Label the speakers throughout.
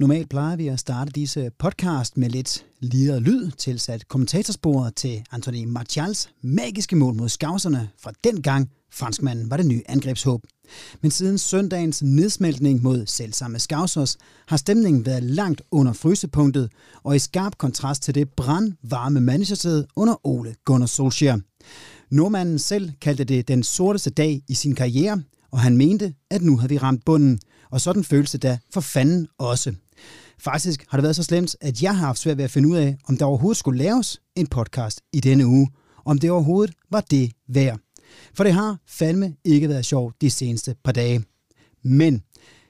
Speaker 1: Normalt plejer vi at starte disse podcast med lidt lider lyd, tilsat kommentatorsporet til Anthony Martials magiske mål mod skavserne fra den gang franskmanden var det nye angrebshåb. Men siden søndagens nedsmeltning mod selvsamme skavsers har stemningen været langt under frysepunktet og i skarp kontrast til det brandvarme managersæde under Ole Gunnar Solskjaer. Nordmanden selv kaldte det den sorteste dag i sin karriere, og han mente, at nu havde vi ramt bunden. Og sådan føles det da for fanden også. Faktisk har det været så slemt, at jeg har haft svært ved at finde ud af, om der overhovedet skulle laves en podcast i denne uge. Om det overhovedet var det værd. For det har fandme ikke været sjovt de seneste par dage. Men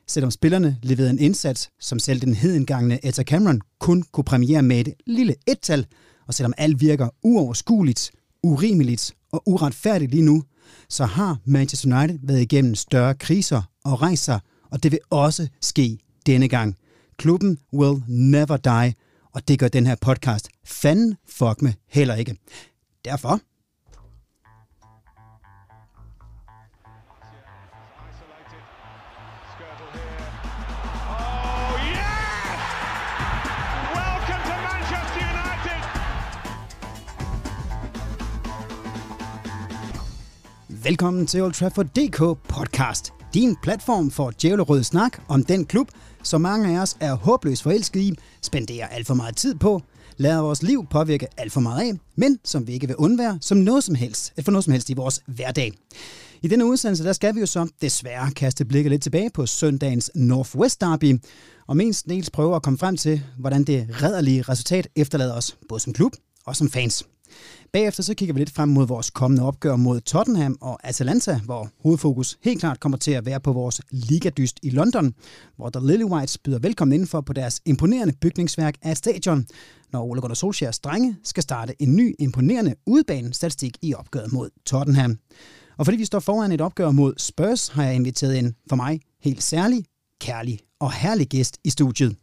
Speaker 1: selvom spillerne leverede en indsats, som selv den hedengangne Etta Cameron kun kunne premiere med et lille ettal, og selvom alt virker uoverskueligt, urimeligt og uretfærdigt lige nu, så har Manchester United været igennem større kriser og rejser, og det vil også ske denne gang. Klubben will never die, og det gør den her podcast fanden fuck med heller ikke. Derfor
Speaker 2: Welcome to Manchester United!
Speaker 1: Velkommen til Old Trafford DK podcast. Din platform for djævlerød snak om den klub, som mange af os er håbløst forelsket i, spenderer alt for meget tid på, lader vores liv påvirke alt for meget af, men som vi ikke vil undvære som noget som helst, øh, for noget som helst i vores hverdag. I denne udsendelse, der skal vi jo så desværre kaste blikket lidt tilbage på søndagens Northwest Derby, og mest dels prøve at komme frem til, hvordan det redderlige resultat efterlader os, både som klub og som fans. Bagefter så kigger vi lidt frem mod vores kommende opgør mod Tottenham og Atalanta, hvor hovedfokus helt klart kommer til at være på vores ligadyst i London, hvor The Lily Whites byder velkommen indenfor på deres imponerende bygningsværk af et stadion, når Ole Gunnar Solskjaers drenge skal starte en ny imponerende udbanestatistik i opgøret mod Tottenham. Og fordi vi står foran et opgør mod Spurs, har jeg inviteret en for mig helt særlig, kærlig og herlig gæst i studiet.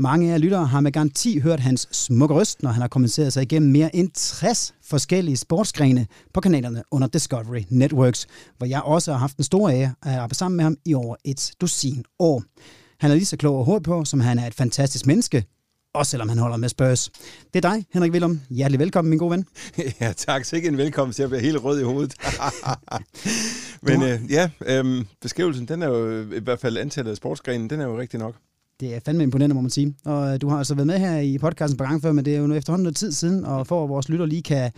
Speaker 1: Mange af jer lyttere har med garanti hørt hans smukke røst, når han har kommenteret sig igennem mere end 60 forskellige sportsgrene på kanalerne under Discovery Networks, hvor jeg også har haft den store ære at arbejde sammen med ham i over et dusin år. Han er lige så klog og hoved på, som han er et fantastisk menneske, også selvom han holder med Spurs. Det er dig, Henrik Willum. Hjertelig velkommen, min gode ven.
Speaker 3: Ja, tak. Sikke en velkommen til at blive helt rød i hovedet. Men øh, ja, øh, beskrivelsen, den er jo i hvert fald antallet af sportsgrenen, den er jo rigtig nok.
Speaker 1: Det er fandme imponerende, må man sige. Og øh, du har altså været med her i podcasten på gang før, men det er jo nu efterhånden noget tid siden, og for at vores lytter lige kan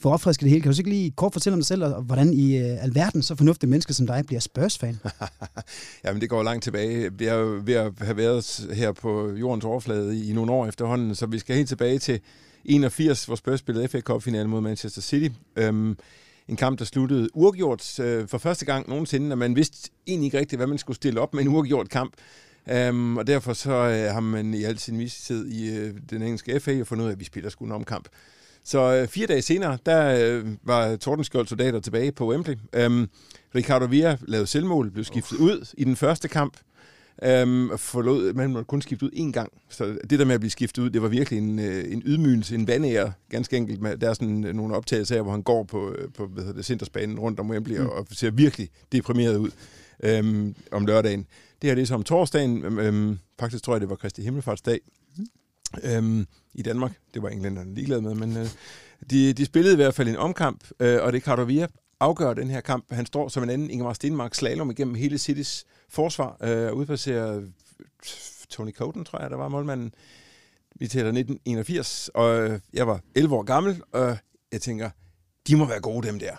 Speaker 1: få opfrisket det hele, kan du så ikke lige kort fortælle om dig selv, og hvordan i øh, alverden så fornuftige mennesker som dig bliver Spurs-fan?
Speaker 3: Jamen, det går langt tilbage. Vi er ved at have været her på jordens overflade i, i nogle år efterhånden, så vi skal helt tilbage til 81, hvor Spurs spillede FA Cup-finalen mod Manchester City. Øhm, en kamp, der sluttede uafgjort øh, for første gang nogensinde, og man vidste egentlig ikke rigtigt, hvad man skulle stille op med en uafgjort kamp. Um, og derfor så øh, har man i al sin visthed i øh, den engelske FA fundet ud af, at vi spiller sgu en omkamp. Så øh, fire dage senere, der øh, var Tordenskjold soldater tilbage på Wembley. Um, Ricardo Villa lavede selvmål, blev skiftet ud i den første kamp. Um, forlod, man måtte kun skifte ud én gang. Så det der med at blive skiftet ud, det var virkelig en, øh, en ydmygelse, en vandære, ganske enkelt. Med, der er sådan øh, nogle optagelser her, hvor han går på, på hvad hedder det, Centersbanen rundt om Wembley mm. og, ser virkelig deprimeret ud um, om lørdagen. Det her det er så om torsdagen. Øhm, faktisk tror jeg, det var Kristi Himmelfartsdag øhm, i Danmark. Det var englænderne ligeglade med, men øh, de, de spillede i hvert fald en omkamp, øh, og det Cardo Villa afgør den her kamp. Han står som en anden Ingemar Stenmark slalom igennem hele Citys forsvar øh, og udpasserer Tony Coden, tror jeg, der var målmanden. Vi tæller 1981, og øh, jeg var 11 år gammel, og jeg tænker, de må være gode, dem der.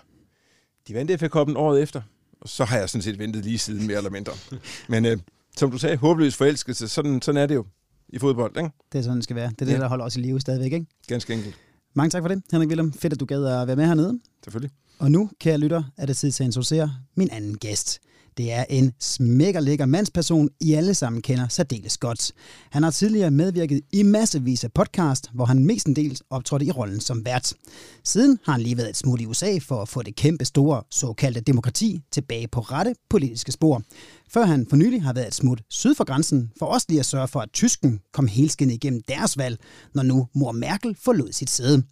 Speaker 3: De vandt FA Cup'en året efter, så har jeg sådan set ventet lige siden, mere eller mindre. Men øh, som du sagde, håbløs forelskelse, sådan, sådan er det jo i fodbold, ikke?
Speaker 1: Det er sådan, det skal være. Det er det,
Speaker 3: Ja.
Speaker 1: der holder os i live stadigvæk, ikke?
Speaker 3: Ganske enkelt.
Speaker 1: Mange tak for det, Henrik Willum. Fedt, at du gad at være med hernede.
Speaker 3: Selvfølgelig.
Speaker 1: Og nu, kære lytter, er det tid til at introducere min anden gæst. Det er en smækkerlækker mandsperson, I alle sammen kender særdeles godt. Han har tidligere medvirket i massevis af podcast, hvor han mestendels optrådte i rollen som vært. Siden har han lige været et smut i USA for at få det kæmpe store såkaldte demokrati tilbage på rette politiske spor. Før han for nylig har været et smut syd for grænsen, for også lige at sørge for, at tysken kom helskindet igennem deres valg, når nu mor Merkel forlod sit sæde.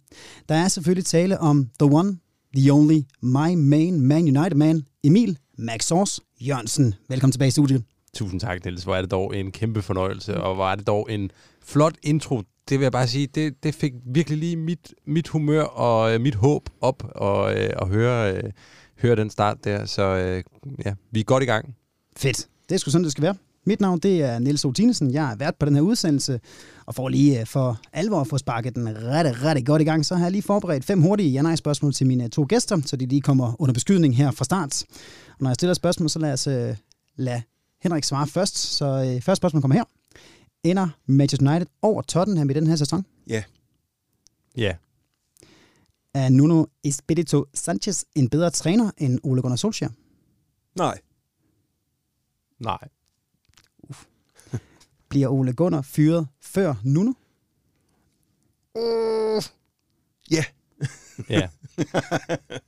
Speaker 1: Der er selvfølgelig tale om The One, The Only, My Main Man United Man, Emil Maxors Jørgensen. Velkommen tilbage i studiet.
Speaker 4: Tusind tak, Niels. Hvor er det dog en kæmpe fornøjelse, og hvor er det dog en flot intro. Det vil jeg bare sige, det, det fik virkelig lige mit, mit humør og øh, mit håb op og, øh, at høre, øh, høre den start der. Så øh, ja, vi er godt i gang.
Speaker 1: Fedt. Det er sgu sådan, det skal være. Mit navn det er Niels Otinesen. Jeg er vært på den her udsendelse, og for lige øh, for alvor at få sparket den ret, ret godt i gang, så har jeg lige forberedt fem hurtige ja-nej-spørgsmål til mine to gæster, så de lige kommer under beskydning her fra start. Og når jeg stiller spørgsmål, så lad os uh, lade Henrik svare først. Så uh, første spørgsmål kommer her. Ender Manchester United over Tottenham i den her sæson?
Speaker 3: Ja.
Speaker 4: Ja.
Speaker 1: Er Nuno Espirito Sanchez en bedre træner end Ole Gunnar Solskjaer?
Speaker 3: Nej.
Speaker 4: Nej.
Speaker 1: Bliver Ole Gunnar fyret før Nuno?
Speaker 3: Ja.
Speaker 4: Ja.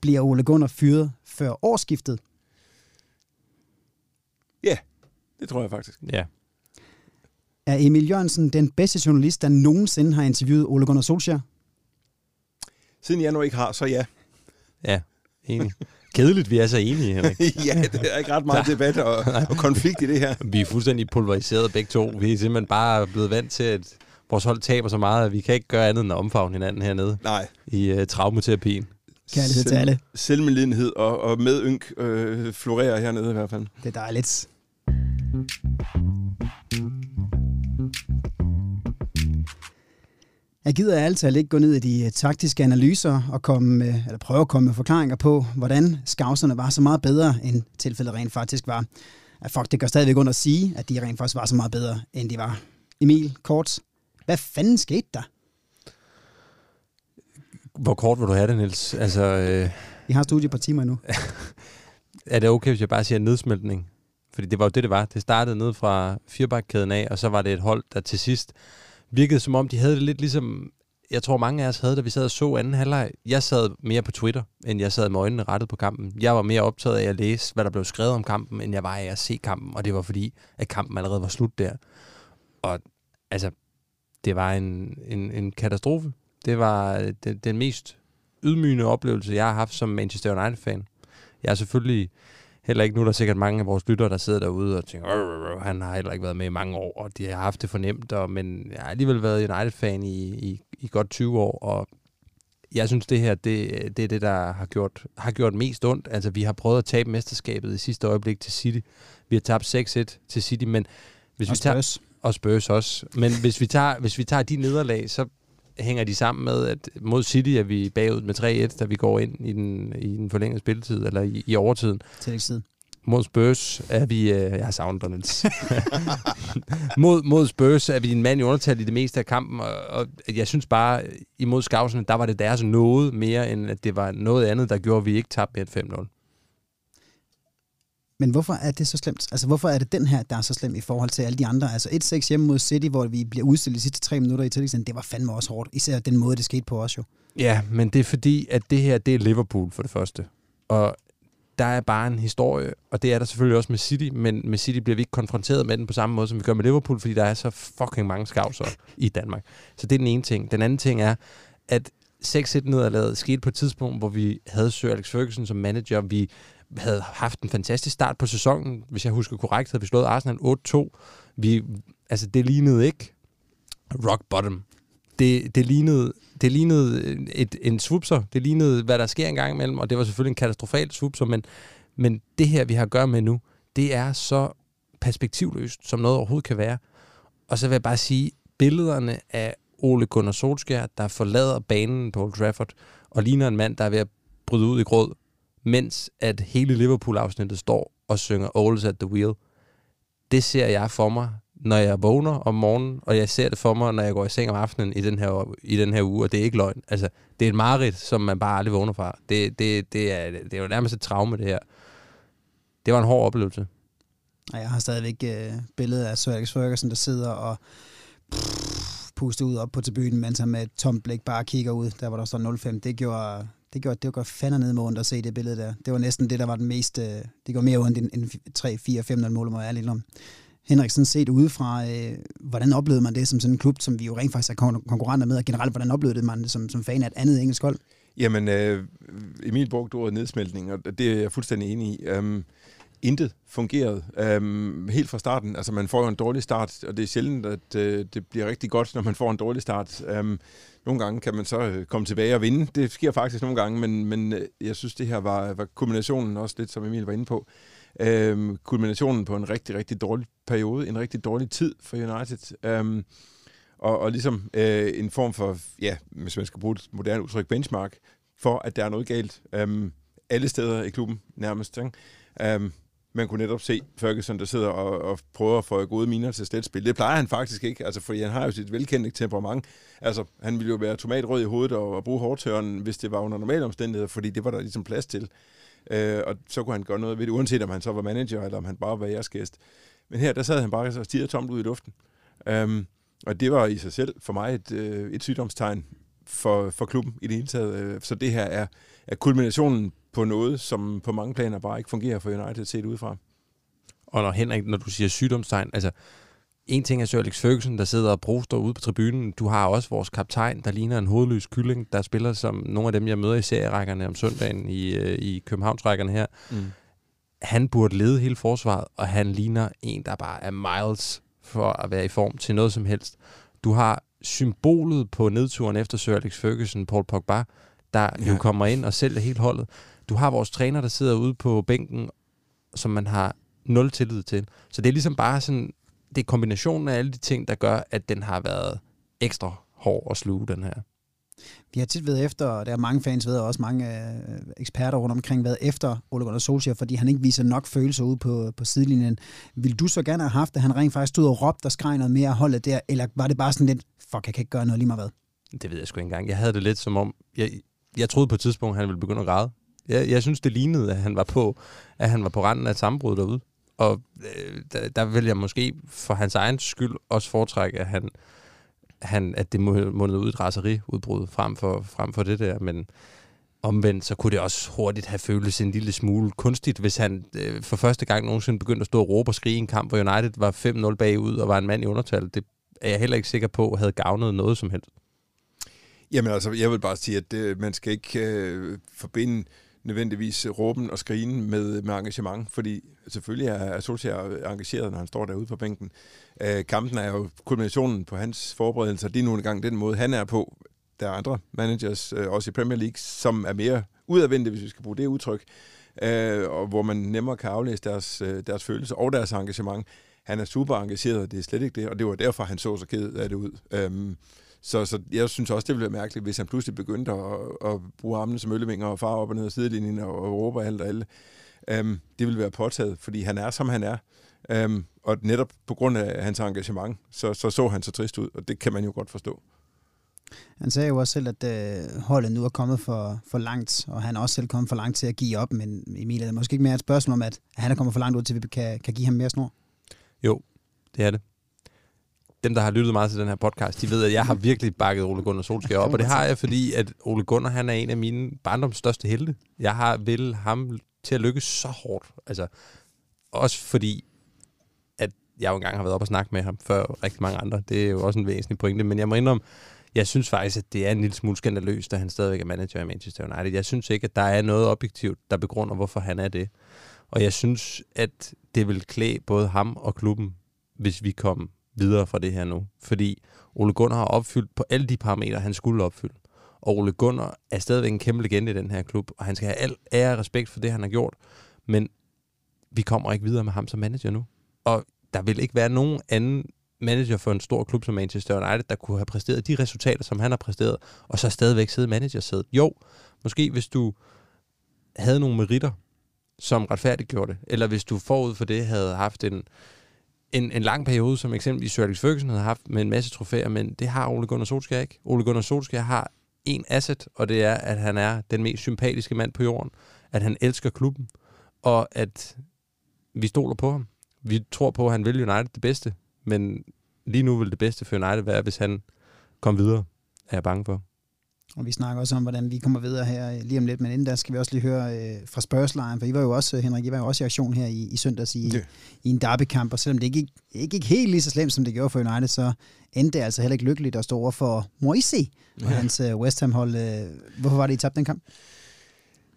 Speaker 1: Bliver Ole Gunnar fyret før årsskiftet?
Speaker 3: Ja. Det tror jeg faktisk.
Speaker 4: Ja.
Speaker 1: Er Emil Jørgensen den bedste journalist, der nogensinde har interviewet Ole Gunnar Solskjaer?
Speaker 3: Siden jeg nu ikke har, så ja.
Speaker 4: Ja. Enig. Kedeligt, vi er så enige, Henrik.
Speaker 3: ja, det er ikke ret meget debat og, og konflikt i det her.
Speaker 4: Vi er fuldstændig pulveriseret begge to. Vi er simpelthen bare blevet vant til, at vores hold taber så meget, at vi kan ikke gøre andet end at omfavne hinanden hernede
Speaker 3: Nej.
Speaker 4: i uh, traumaterapien.
Speaker 1: Kærlighed til alle.
Speaker 3: Selvmedlidenhed og, og medynk øh, florerer hernede i hvert fald.
Speaker 1: Det er dejligt. Jeg gider altid ikke gå ned i de øh, taktiske analyser og komme med, eller prøve at komme med forklaringer på, hvordan skavserne var så meget bedre, end tilfældet rent faktisk var. Ja, fuck, det gør stadigvæk under at sige, at de rent faktisk var så meget bedre, end de var. Emil, kort, hvad fanden skete der?
Speaker 4: Hvor kort vil du have det, Niels? Altså, øh,
Speaker 1: Vi har studie på timer endnu.
Speaker 4: er det okay, hvis jeg bare siger nedsmeltning? Fordi det var jo det, det var. Det startede ned fra firebakkæden af, og så var det et hold, der til sidst virkede som om, de havde det lidt ligesom, jeg tror mange af os havde, da vi sad og så anden halvleg. Jeg sad mere på Twitter, end jeg sad med øjnene rettet på kampen. Jeg var mere optaget af at læse, hvad der blev skrevet om kampen, end jeg var af at se kampen, og det var fordi, at kampen allerede var slut der. Og altså, det var en, en, en katastrofe. Det var øh, den, den mest ydmygende oplevelse, jeg har haft som Manchester United-fan. Jeg er selvfølgelig heller ikke nu, der er sikkert mange af vores lyttere, der sidder derude og tænker, "Rrr, han har heller ikke været med i mange år, og de har haft det fornemt, og, men jeg har alligevel været United-fan i, i, i godt 20 år, og jeg synes, det her, det, det er det, der har gjort, har gjort mest ondt. Altså, vi har prøvet at tabe mesterskabet i sidste øjeblik til City. Vi har tabt 6-1 til City, men hvis
Speaker 1: Og
Speaker 4: vi tager, og Spurs også. Men hvis vi tager, hvis vi tager de nederlag, så hænger de sammen med, at mod City er vi bagud med 3-1, da vi går ind i den, i den forlængede spilletid, eller i, i overtiden.
Speaker 1: Tillægstid.
Speaker 4: Mod Spurs er vi... Øh, jeg har savnet dig, mod, mod Spurs er vi en mand i undertal i det meste af kampen, og, og jeg synes bare, imod Skavsene, der var det deres noget mere, end at det var noget andet, der gjorde, at vi ikke tabte med et 5-0.
Speaker 1: Men hvorfor er det så slemt? Altså, hvorfor er det den her, der er så slem i forhold til alle de andre? Altså, 1-6 hjemme mod City, hvor vi bliver udstillet de sidste tre minutter i tillægstiden, det var fandme også hårdt. Især den måde, det skete på os jo.
Speaker 4: Ja, men det er fordi, at det her, det er Liverpool for det første. Og der er bare en historie, og det er der selvfølgelig også med City, men med City bliver vi ikke konfronteret med den på samme måde, som vi gør med Liverpool, fordi der er så fucking mange skavser i Danmark. Så det er den ene ting. Den anden ting er, at 6-1 nederlaget skete på et tidspunkt, hvor vi havde Sir Alex Ferguson som manager. Vi havde haft en fantastisk start på sæsonen. Hvis jeg husker korrekt, havde vi slået Arsenal 8-2. Vi, altså, det lignede ikke rock bottom. Det, det lignede, det lignede et, en svupser. Det lignede, hvad der sker en gang imellem, og det var selvfølgelig en katastrofal svupser, men, men det her, vi har at gøre med nu, det er så perspektivløst, som noget overhovedet kan være. Og så vil jeg bare sige, billederne af Ole Gunnar Solskjaer, der forlader banen på Old Trafford, og ligner en mand, der er ved at bryde ud i gråd, mens at hele Liverpool-afsnittet står og synger Always at the Wheel. Det ser jeg for mig, når jeg vågner om morgenen, og jeg ser det for mig, når jeg går i seng om aftenen i den her, i den her uge, og det er ikke løgn. Altså, det er et mareridt, som man bare aldrig vågner fra. Det, det, det, er, det er jo nærmest et traume, det her. Det var en hård oplevelse.
Speaker 1: Og jeg har stadigvæk øh, billedet af Sir Alex Ferguson, der sidder og pff, puster ud op på tribunen, mens han med et tomt blik bare kigger ud, der hvor der står 0-5. Det gjorde, det gjorde, det gjorde fandme ned med ondt at se det billede der. Det var næsten det, der var den mest... Øh, det går mere ondt end, end 3, 4, 5 0 mål, må jeg ærligt om. Henriksen set udefra, øh, hvordan oplevede man det som sådan en klub, som vi jo rent faktisk er konkurrenter med, og generelt, hvordan oplevede man det som, som fan af et andet engelsk hold?
Speaker 3: Jamen, øh, Emil brugte ordet nedsmeltning, og det er jeg fuldstændig enig i. Um, intet fungerede øhm, helt fra starten. Altså man får jo en dårlig start, og det er sjældent, at øh, det bliver rigtig godt, når man får en dårlig start. Øhm, nogle gange kan man så øh, komme tilbage og vinde. Det sker faktisk nogle gange, men, men øh, jeg synes, det her var, var kombinationen også lidt, som Emil var inde på. Øhm, kulminationen på en rigtig, rigtig dårlig periode, en rigtig dårlig tid for United. Øhm, og, og ligesom øh, en form for, ja, hvis man skal bruge et moderne udtryk, benchmark, for at der er noget galt øhm, alle steder i klubben nærmest. Ikke? Øhm, man kunne netop se Ferguson, der sidder og, og prøver at få gode miner til sletspil. Det plejer han faktisk ikke, altså, fordi han har jo sit velkendte temperament. Altså, han ville jo være tomatrød i hovedet og, og bruge hårdtørren, hvis det var under normale omstændigheder, fordi det var der ligesom plads til. Øh, og så kunne han gøre noget ved det, uanset om han så var manager, eller om han bare var jeres gæst. Men her, der sad han bare og stirrede tomt ud i luften. Øhm, og det var i sig selv for mig et, øh, et sygdomstegn for, for klubben i det hele taget. Øh, så det her er, er kulminationen på noget, som på mange planer bare ikke fungerer for United set udefra.
Speaker 4: Og når Henrik, når du siger sygdomstegn, altså en ting er Sir Alex Ferguson, der sidder og broster ude på tribunen. Du har også vores kaptajn, der ligner en hovedløs kylling, der spiller som nogle af dem, jeg møder i serierækkerne om søndagen i, øh, i Københavnsrækkerne her. Mm. Han burde lede hele forsvaret, og han ligner en, der bare er miles for at være i form til noget som helst. Du har symbolet på nedturen efter Sir Alex Ferguson, Paul Pogba, der ja. jo kommer ind og sælger helt holdet. Du har vores træner, der sidder ude på bænken, som man har nul tillid til. Så det er ligesom bare sådan, det er kombinationen af alle de ting, der gør, at den har været ekstra hård at sluge, den her.
Speaker 1: Vi har tit været efter, og der er mange fans ved, og også mange øh, eksperter rundt omkring, været efter Ole Gunnar Solskjaer, fordi han ikke viser nok følelser ud på, på sidelinjen. Vil du så gerne have haft, at han rent faktisk stod og råbte og skreg noget mere holdet der, eller var det bare sådan lidt, fuck, jeg kan ikke gøre noget lige meget hvad?
Speaker 4: Det ved jeg sgu ikke engang. Jeg havde det lidt som om, jeg, jeg troede på et tidspunkt, at han ville begynde at græde. Jeg, jeg synes, det lignede, at han var på, at han var på randen af et sammenbrud derude. Og øh, der, der vil jeg måske for hans egen skyld også foretrække, at han, han at det mundede ud et raseriudbrud frem for, frem for det der. Men omvendt, så kunne det også hurtigt have føltes en lille smule kunstigt, hvis han øh, for første gang nogensinde begyndte at stå og råbe og skrige i en kamp, hvor United var 5-0 bagud og var en mand i undertal. Det er jeg heller ikke sikker på havde gavnet noget som helst.
Speaker 3: Jamen altså, jeg vil bare sige, at det, man skal ikke øh, forbinde nødvendigvis øh, råben og skrigen med, med engagement, fordi selvfølgelig er, Solskjaer engageret, når han står derude på bænken. Øh, kampen er jo kulminationen på hans forberedelser. Det er nu engang den måde, han er på. Der er andre managers, øh, også i Premier League, som er mere udadvendte, hvis vi skal bruge det udtryk, øh, og hvor man nemmere kan aflæse deres, øh, deres følelser og deres engagement. Han er super engageret, det er slet ikke det, og det var derfor, han så så ked af det ud. Øh, så, så jeg synes også, det ville være mærkeligt, hvis han pludselig begyndte at, at bruge armene som øllevinger og far op og ned af sidelinjen og, og råbe alt og alle. Um, det ville være påtaget, fordi han er, som han er. Um, og netop på grund af hans engagement, så, så så han så trist ud, og det kan man jo godt forstå.
Speaker 1: Han sagde jo også selv, at øh, holdet nu er kommet for, for langt, og han er også selv kommet for langt til at give op, men Emil, er det måske ikke mere et spørgsmål om, at han er kommet for langt ud til, at vi kan, kan give ham mere snor?
Speaker 4: Jo, det er det dem, der har lyttet meget til den her podcast, de ved, at jeg har virkelig bakket Ole Gunnar Solskjaer op, og det har jeg, fordi at Ole Gunnar, han er en af mine barndoms største helte. Jeg har vil ham til at lykkes så hårdt. Altså, også fordi, at jeg jo engang har været op og snakke med ham før rigtig mange andre. Det er jo også en væsentlig pointe, men jeg må indrømme, jeg synes faktisk, at det er en lille smule skandaløst, at han stadigvæk er manager i Manchester United. Jeg synes ikke, at der er noget objektivt, der begrunder, hvorfor han er det. Og jeg synes, at det vil klæde både ham og klubben, hvis vi kom videre fra det her nu. Fordi Ole Gunnar har opfyldt på alle de parametre, han skulle opfylde. Og Ole Gunnar er stadigvæk en kæmpe legende i den her klub, og han skal have al ære og respekt for det, han har gjort. Men vi kommer ikke videre med ham som manager nu. Og der vil ikke være nogen anden manager for en stor klub som Manchester United, der kunne have præsteret de resultater, som han har præsteret, og så stadigvæk sidde managersædet. Jo, måske hvis du havde nogle meritter, som retfærdiggjorde det, eller hvis du forud for det havde haft en, en, en lang periode, som eksempelvis Sir Alex Ferguson havde haft med en masse trofæer, men det har Ole Gunnar Solskjaer ikke. Ole Gunnar Solskjaer har en asset, og det er, at han er den mest sympatiske mand på jorden, at han elsker klubben, og at vi stoler på ham. Vi tror på, at han vil United det bedste, men lige nu vil det bedste for United være, hvis han kom videre, er jeg bange for.
Speaker 1: Og vi snakker også om, hvordan vi kommer videre her øh, lige om lidt, men inden da skal vi også lige høre øh, fra spørgsmålslejen, for I var jo også, Henrik, I var jo også i aktion her i, i søndags i, yeah. i en derbykamp, og selvom det ikke, ikke gik helt lige så slemt, som det gjorde for United, så endte det altså heller ikke lykkeligt at stå over for Moise og hans uh, West Ham-hold. Uh, hvorfor var det, I tabte den kamp?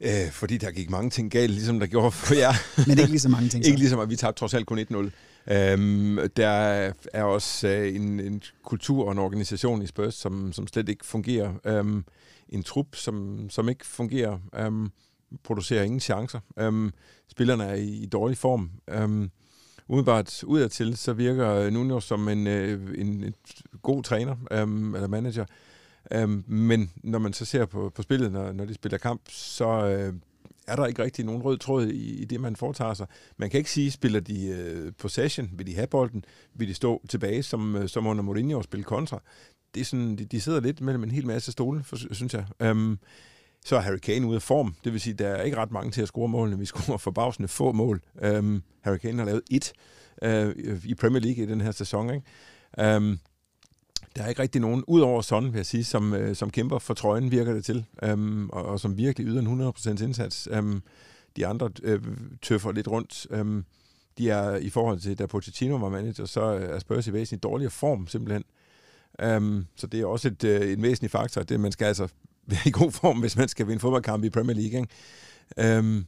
Speaker 3: Øh, fordi der gik mange ting galt, ligesom der gjorde for jer.
Speaker 1: Men ikke lige så mange ting.
Speaker 3: Ikke ligesom, at vi tabte trods alt kun 1-0. Øhm, der er også øh, en, en kultur og en organisation i Spurs, som, som slet ikke fungerer. Øhm, en trup, som, som ikke fungerer. Øhm, producerer ingen chancer. Øhm, spillerne er i, i dårlig form. Øhm, Udenbart udadtil, så virker Nuno som en, øh, en, en god træner øhm, eller manager. Øhm, men når man så ser på, på spillet, når, når de spiller kamp, så øh, er der ikke rigtig nogen rød tråd i, i det, man foretager sig. Man kan ikke sige, spiller de øh, possession, vil de have bolden, vil de stå tilbage, som, øh, som under Mourinho og spille kontra. Det er sådan, de, de sidder lidt mellem en hel masse stole, for, synes jeg. Øhm, så er Harry Kane ude af form. Det vil sige, der er ikke ret mange til at score målene. Vi scorer forbavsende få mål. Øhm, Harry Kane har lavet et øh, i Premier League i den her sæson. Ikke? Øhm, der er ikke rigtig nogen, udover Son, vil jeg sige, som, øh, som kæmper for trøjen, virker det til, øhm, og, og som virkelig yder en 100% indsats. Øhm, de andre øh, tøffer lidt rundt. Øhm, de er i forhold til, da Pochettino var manager, så er Spurs i væsentlig dårligere form, simpelthen. Øhm, så det er også et, øh, en væsentlig faktor. Det, man skal altså være i god form, hvis man skal vinde fodboldkamp i Premier League. Ikke? Øhm,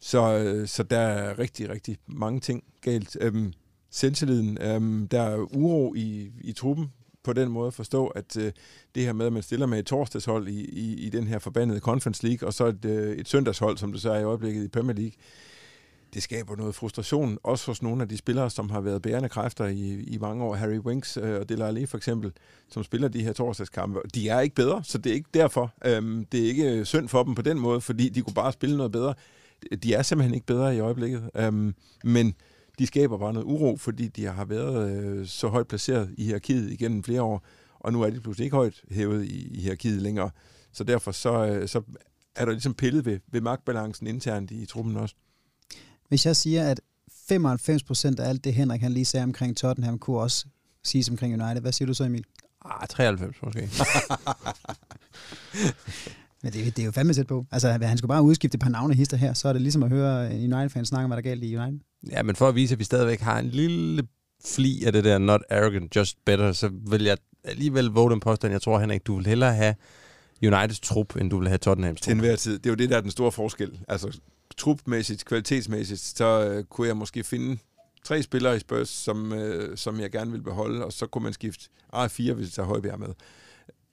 Speaker 3: så, øh, så der er rigtig, rigtig mange ting galt. Øhm, selvtilliden, øhm, der er uro i, i truppen, på den måde forstå, at øh, det her med, at man stiller med et torsdagshold i, i, i den her forbandede Conference League, og så et, øh, et søndagshold, som det så er i øjeblikket i Premier League, det skaber noget frustration, også hos nogle af de spillere, som har været bærende kræfter i, i mange år. Harry Winks øh, og Dele Alli for eksempel, som spiller de her torsdagskampe. De er ikke bedre, så det er ikke derfor. Øhm, det er ikke øh, synd for dem på den måde, fordi de kunne bare spille noget bedre. De er simpelthen ikke bedre i øjeblikket. Øhm, men de skaber bare noget uro, fordi de har været øh, så højt placeret i hierarkiet igennem flere år, og nu er de pludselig ikke højt hævet i, i hierarkiet længere. Så derfor så, øh, så er der ligesom pillet ved, ved magtbalancen internt i, truppen også.
Speaker 1: Hvis jeg siger, at 95% af alt det, Henrik han lige sagde omkring Tottenham, kunne også siges omkring United. Hvad siger du så, Emil?
Speaker 4: Ah, 93 måske.
Speaker 1: Men det, det er jo fandme tæt på. Altså, han skulle bare udskifte et par navne hister her, så er det ligesom at høre en United-fan snakke om, hvad der galt i United.
Speaker 4: Ja, men for at vise, at vi stadigvæk har en lille fli af det der not arrogant, just better, så vil jeg alligevel våge den påstand. Jeg tror, Henrik, du vil hellere have Uniteds trup, end du vil have Tottenhams trup.
Speaker 3: Til enhver tid. Det er jo det, der er den store forskel. Altså, trupmæssigt, kvalitetsmæssigt, så øh, kunne jeg måske finde tre spillere i Spurs, som, øh, som jeg gerne vil beholde, og så kunne man skifte ah, fire, hvis jeg tager Højbjerg med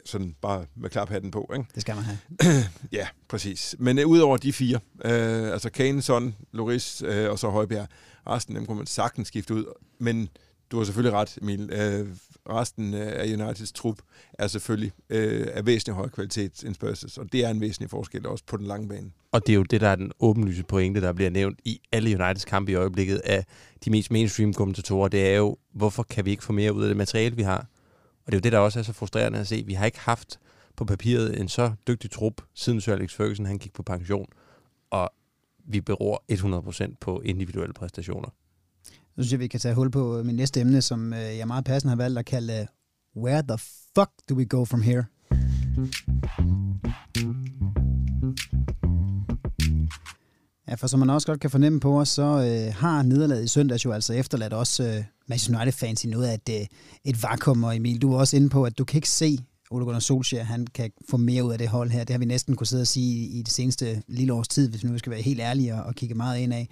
Speaker 3: sådan bare med klaphatten på. Ikke?
Speaker 1: Det skal man have.
Speaker 3: ja, præcis. Men øh, udover de fire, øh, altså Kane, Son, Loris øh, og så Højbjerg, resten dem kunne man sagtens skifte ud. Men du har selvfølgelig ret, Emil. Øh, resten af Uniteds trup er selvfølgelig øh, af væsentlig højere kvalitet end Spurs, og det er en væsentlig forskel også på den lange bane.
Speaker 4: Og det er jo det, der er den åbenlyse pointe, der bliver nævnt i alle Uniteds kampe i øjeblikket af de mest mainstream kommentatorer. Det er jo, hvorfor kan vi ikke få mere ud af det materiale, vi har? Og det er jo det, der også er så frustrerende at se. Vi har ikke haft på papiret en så dygtig trup, siden Sir Alex Ferguson han gik på pension. Og vi beror 100% på individuelle præstationer.
Speaker 1: Så synes jeg, vi kan tage hul på øh, min næste emne, som øh, jeg meget passende har valgt at kalde øh, Where the fuck do we go from here? Ja, for som man også godt kan fornemme på os, så øh, har nederlaget i søndags jo altså efterladt også øh, Manchester United-fans i noget af et, øh, et vakuum. Og Emil, du er også inde på, at du kan ikke se Ole Gunnar Solskjaer, han kan få mere ud af det hold her. Det har vi næsten kunne sidde og sige i, det seneste lille års tid, hvis vi nu skal være helt ærlige og, og kigge meget ind af.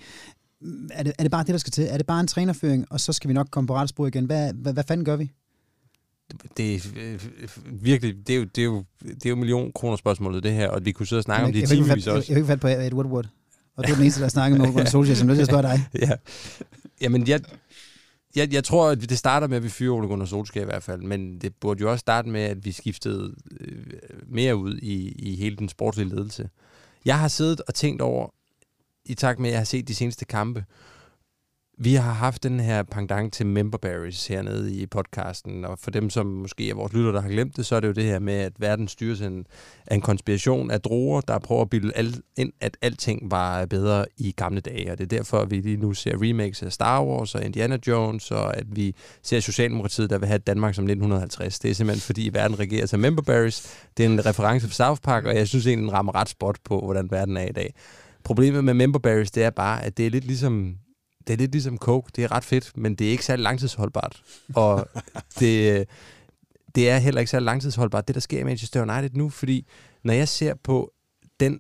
Speaker 1: Er det, er det bare det, der skal til? Er det bare en trænerføring, og så skal vi nok komme på ret spor igen? Hvad, hvad, hvad fanden gør vi?
Speaker 4: det er øh, virkelig, det er jo, det er jo, det er jo million kroner spørgsmålet, det her, og vi kunne sidde og snakke
Speaker 1: jeg,
Speaker 4: om det
Speaker 1: i
Speaker 4: timevis også.
Speaker 1: Jeg, jeg, jeg, fat på Ed Woodward. Og du er den eneste, der har snakket med Ole Solskjaer, som nødt til at spørge dig.
Speaker 4: ja. Jamen, jeg, jeg, jeg tror, at det starter med, at vi fyrer Ole Gunnar Solskjaer i hvert fald, men det burde jo også starte med, at vi skiftede øh, mere ud i, i hele den sportslige ledelse. Jeg har siddet og tænkt over, i takt med, at jeg har set de seneste kampe, vi har haft den her pangdang til member berries hernede i podcasten, og for dem, som måske er vores lytter, der har glemt det, så er det jo det her med, at verden styres af en, en konspiration af droger, der prøver at bilde al, ind, at alting var bedre i gamle dage, og det er derfor, at vi lige nu ser remakes af Star Wars og Indiana Jones, og at vi ser Socialdemokratiet, der vil have Danmark som 1950. Det er simpelthen, fordi verden regerer af member berries. Det er en reference fra South Park, og jeg synes egentlig, den rammer ret spot på, hvordan verden er i dag. Problemet med member berries, det er bare, at det er lidt ligesom det er lidt ligesom coke. Det er ret fedt, men det er ikke særlig langtidsholdbart. Og det, det er heller ikke særlig langtidsholdbart, det der sker i Manchester United nu, fordi når jeg ser på den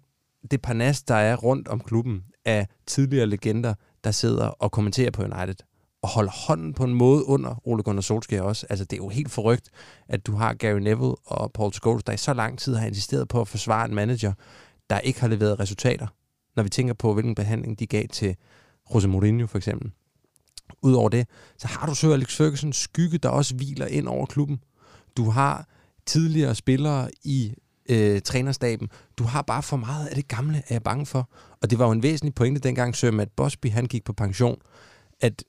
Speaker 4: det parnas, der er rundt om klubben af tidligere legender, der sidder og kommenterer på United og holder hånden på en måde under Ole Gunnar Solskjaer også. Altså, det er jo helt forrygt, at du har Gary Neville og Paul Scholes, der i så lang tid har insisteret på at forsvare en manager, der ikke har leveret resultater, når vi tænker på, hvilken behandling de gav til Jose Mourinho for eksempel. Udover det, så har du så Alex Ferguson skygge, der også hviler ind over klubben. Du har tidligere spillere i øh, trænerstaben. Du har bare for meget af det gamle, er jeg bange for. Og det var jo en væsentlig pointe, dengang Sir Matt Bosby han gik på pension, at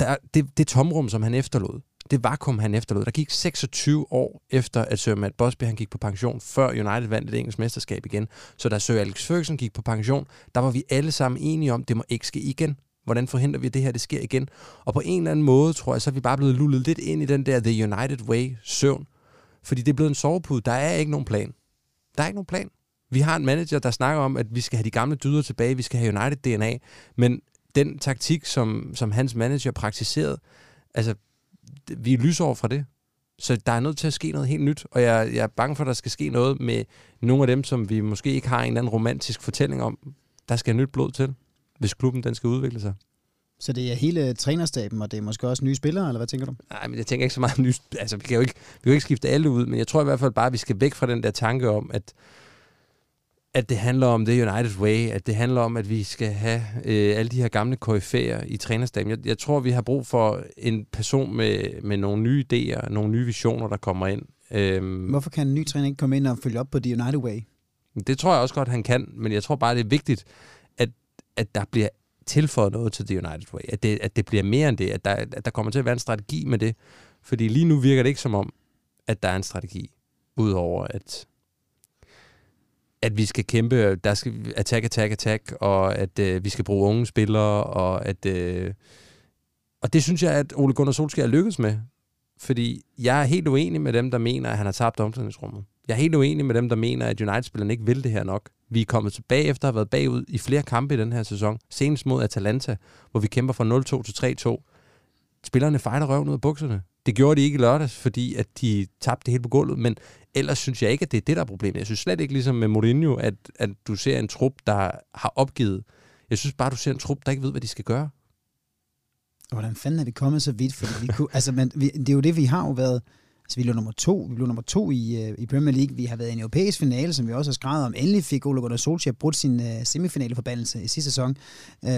Speaker 4: der, det, det tomrum, som han efterlod, det vakuum, han efterlod, der gik 26 år efter, at Sir Matt Bosby han gik på pension, før United vandt et engelsk mesterskab igen. Så da Sir Alex Ferguson gik på pension, der var vi alle sammen enige om, at det må ikke ske igen. Hvordan forhindrer vi, at det her det sker igen? Og på en eller anden måde, tror jeg, så er vi bare blevet lullet lidt ind i den der The United Way søvn. Fordi det er blevet en sovepude. Der er ikke nogen plan. Der er ikke nogen plan. Vi har en manager, der snakker om, at vi skal have de gamle dyder tilbage, vi skal have United-DNA, men den taktik, som, som hans manager praktiserede, altså, vi er lysår fra det. Så der er nødt til at ske noget helt nyt, og jeg, jeg er bange for, at der skal ske noget med nogle af dem, som vi måske ikke har en eller anden romantisk fortælling om. Der skal nyt blod til, hvis klubben den skal udvikle sig.
Speaker 1: Så det er hele trænerstaben, og det er måske også nye spillere, eller hvad tænker du?
Speaker 4: Nej, men jeg tænker ikke så meget nyt. Altså, vi kan jo ikke, vi kan jo ikke skifte alle ud, men jeg tror i hvert fald bare, at vi skal væk fra den der tanke om, at, at det handler om The United Way, at det handler om, at vi skal have øh, alle de her gamle koryfæer i trænerstaben. Jeg, jeg tror, vi har brug for en person med, med nogle nye idéer, nogle nye visioner, der kommer ind. Øhm,
Speaker 1: Hvorfor kan en ny træner ikke komme ind og følge op på The United Way?
Speaker 4: det tror jeg også godt, han kan, men jeg tror bare, det er vigtigt, at, at der bliver tilføjet noget til The United Way. At det, at det bliver mere end det. At der, at der kommer til at være en strategi med det. Fordi lige nu virker det ikke som om, at der er en strategi. Udover at, at vi skal kæmpe, der skal attack, attack, attack, og at øh, vi skal bruge unge spillere, og at... Øh, og det synes jeg, at Ole Gunnar Solskjaer er lykkedes med. Fordi jeg er helt uenig med dem, der mener, at han har tabt omklædningsrummet. Jeg er helt uenig med dem, der mener, at United-spillerne ikke vil det her nok. Vi er kommet tilbage efter at have været bagud i flere kampe i den her sæson. Senest mod Atalanta, hvor vi kæmper fra 0-2 til 3-2. Spillerne fejler røven ud af bukserne. Det gjorde de ikke i lørdags, fordi at de tabte det hele på gulvet. Men ellers synes jeg ikke, at det er det, der er problemet. Jeg synes slet ikke ligesom med Mourinho, at, at du ser en trup, der har opgivet. Jeg synes bare, du ser en trup, der ikke ved, hvad de skal gøre.
Speaker 1: Hvordan fanden er vi kommet så vidt? Fordi vi kunne, altså, men vi, det er jo det, vi har jo været... Altså, vi blev nummer to, vi blev nummer to i, uh, i Premier League. Vi har været i en europæisk finale, som vi også har skrevet om. Endelig fik Ole Gunnar Solskjaer brudt sin uh, semifinaleforbandelse i sidste sæson. Uh,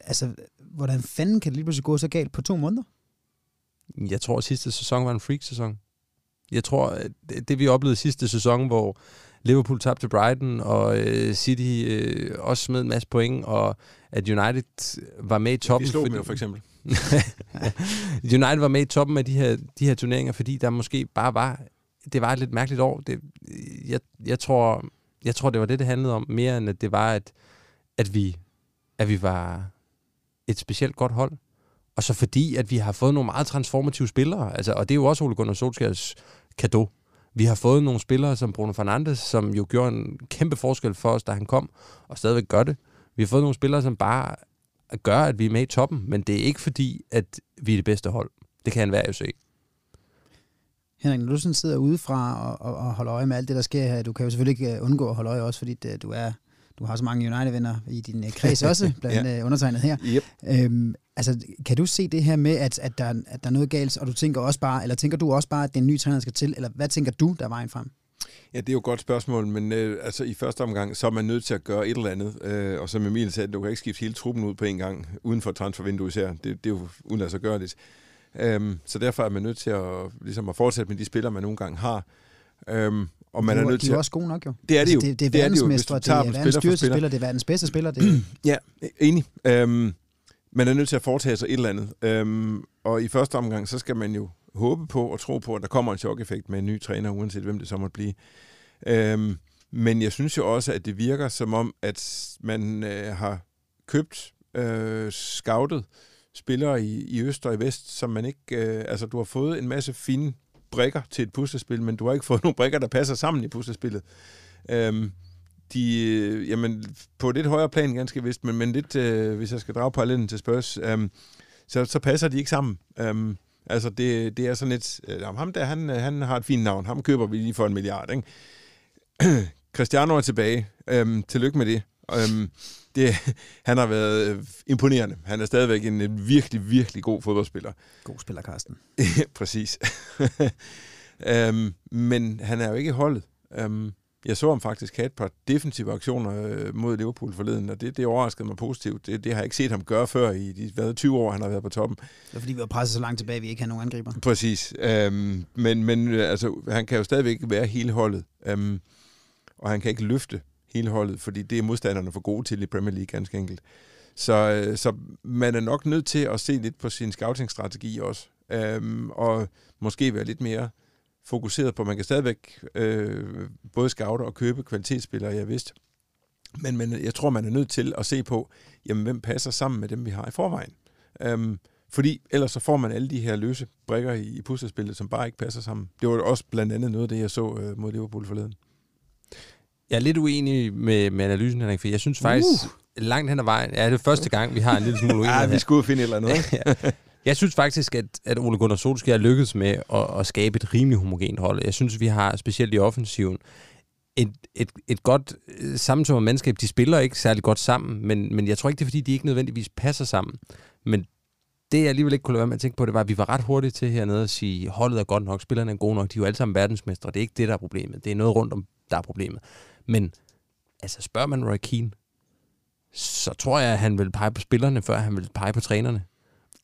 Speaker 1: altså, hvordan fanden kan det lige pludselig gå så galt på to måneder?
Speaker 4: Jeg tror, at sidste sæson var en freak-sæson. Jeg tror, at det, det vi oplevede sidste sæson, hvor Liverpool tabte til Brighton, og øh, City øh, også smed en masse point, og at United var med i toppen.
Speaker 3: Vi slog dem jo for eksempel.
Speaker 4: United var med i toppen af de her, de her turneringer, fordi der måske bare var, det var et lidt mærkeligt år. Det, jeg, jeg, tror, jeg tror, det var det, det handlede om, mere end at det var, at, at, vi, at vi var et specielt godt hold. Og så fordi, at vi har fået nogle meget transformative spillere, altså, og det er jo også Ole Gunnar Solskjaers kado. Vi har fået nogle spillere som Bruno Fernandes, som jo gjorde en kæmpe forskel for os, da han kom, og stadigvæk gør det. Vi har fået nogle spillere, som bare gør, at vi er med i toppen, men det er ikke fordi, at vi er det bedste hold. Det kan enhver jo se.
Speaker 1: Henrik, når du sådan sidder udefra og, og, og holder øje med alt det, der sker her, du kan jo selvfølgelig ikke øh, undgå at holde øje også, fordi det, du er du har så mange United-venner i din uh, kreds også, blandt ja. undertegnet her.
Speaker 3: Yep.
Speaker 1: Øhm, altså, kan du se det her med, at, at, der, at der er noget galt, og du tænker også bare, eller tænker du også bare, at det er en ny træner, der skal til, eller hvad tænker du, der er vejen frem?
Speaker 3: Ja, det er jo et godt spørgsmål, men øh, altså i første omgang, så er man nødt til at gøre et eller andet. Øh, og som Emil sagde, du kan ikke skifte hele truppen ud på en gang, uden for transfervinduet især. Det, det er jo uden at så gøre det. Øhm, så derfor er man nødt til at, ligesom at fortsætte med de spillere, man nogle gange har. Øhm, og man
Speaker 1: de,
Speaker 3: er nødt
Speaker 1: de
Speaker 3: til
Speaker 1: er også gode nok jo.
Speaker 3: Det er det jo.
Speaker 1: Altså, det, det er
Speaker 3: det er det jo,
Speaker 1: verdensmestre, det, det er verdens
Speaker 3: spiller for
Speaker 1: dyreste
Speaker 3: spiller.
Speaker 1: spiller, det er verdens bedste spiller. Det,
Speaker 3: Ja, enig. Øhm, man er nødt til at foretage sig et eller andet. Øhm, og i første omgang, så skal man jo håbe på og tro på, at der kommer en chok-effekt med en ny træner, uanset hvem det så måtte blive. Øhm, men jeg synes jo også, at det virker som om, at man øh, har købt, øh, scoutet spillere i, i øst og i vest, som man ikke... Øh, altså, du har fået en masse fine brikker til et puslespil, men du har ikke fået nogle brikker, der passer sammen i puslespillet. Øhm, de, øh, jamen, på et lidt højere plan ganske vist, men, men lidt, øh, hvis jeg skal drage parallellen til Spurs, øhm, så, så passer de ikke sammen. Øhm, altså, det, det er sådan et, øh, ham der, han, han har et fint navn, ham køber vi lige for en milliard, ikke? Cristiano er tilbage. Øhm, tillykke med det. Øhm, det. Han har været øh, imponerende. Han er stadigvæk en, virkelig, virkelig god fodboldspiller.
Speaker 1: God spiller, Carsten.
Speaker 3: Præcis. øhm, men han er jo ikke holdet. Øhm, jeg så ham faktisk have et par defensive aktioner øh, mod Liverpool forleden, og det, det overraskede mig positivt. Det, det har jeg ikke set ham gøre før i de hvad, 20 år, han har været på toppen.
Speaker 1: Det er fordi, vi har presset så langt tilbage, at vi ikke har nogen angriber.
Speaker 3: Præcis. Øhm, men men øh, altså, han kan jo stadigvæk være hele holdet, øhm, og han kan ikke løfte hele holdet, fordi det er modstanderne for gode til i Premier League, ganske enkelt. Så, øh, så man er nok nødt til at se lidt på sin scouting-strategi også, øhm, og måske være lidt mere fokuseret på, at man kan stadigvæk øh, både scoute og købe kvalitetsspillere, jeg vidste. Men, men jeg tror, man er nødt til at se på, jamen, hvem passer sammen med dem, vi har i forvejen. Øhm, fordi ellers så får man alle de her løse brikker i, i puslespillet, som bare ikke passer sammen. Det var også blandt andet noget af det, jeg så øh, mod Liverpool forleden.
Speaker 4: Jeg er lidt uenig med, med analysen, Henrik, for jeg synes faktisk, uh. langt hen ad vejen, ja, det er første gang, vi har en lille smule uenighed
Speaker 3: Ja, vi skulle finde et eller andet,
Speaker 4: ja. Jeg synes faktisk, at, at Ole Gunnar Solskjaer lykkedes med at, at skabe et rimelig homogent hold. Jeg synes, vi har specielt i offensiven et, et, et godt øh, sammensummet mandskab. De spiller ikke særlig godt sammen, men, men jeg tror ikke, det er, fordi de ikke nødvendigvis passer sammen. Men det, jeg alligevel ikke kunne lade være med at tænke på, det var, at vi var ret hurtige til hernede at sige, holdet er godt nok, spillerne er gode nok, de er jo alle sammen verdensmestre. Det er ikke det, der er problemet. Det er noget rundt om, der er problemet. Men altså, spørger man Roy Keane, så tror jeg, at han vil pege på spillerne, før han vil pege på trænerne.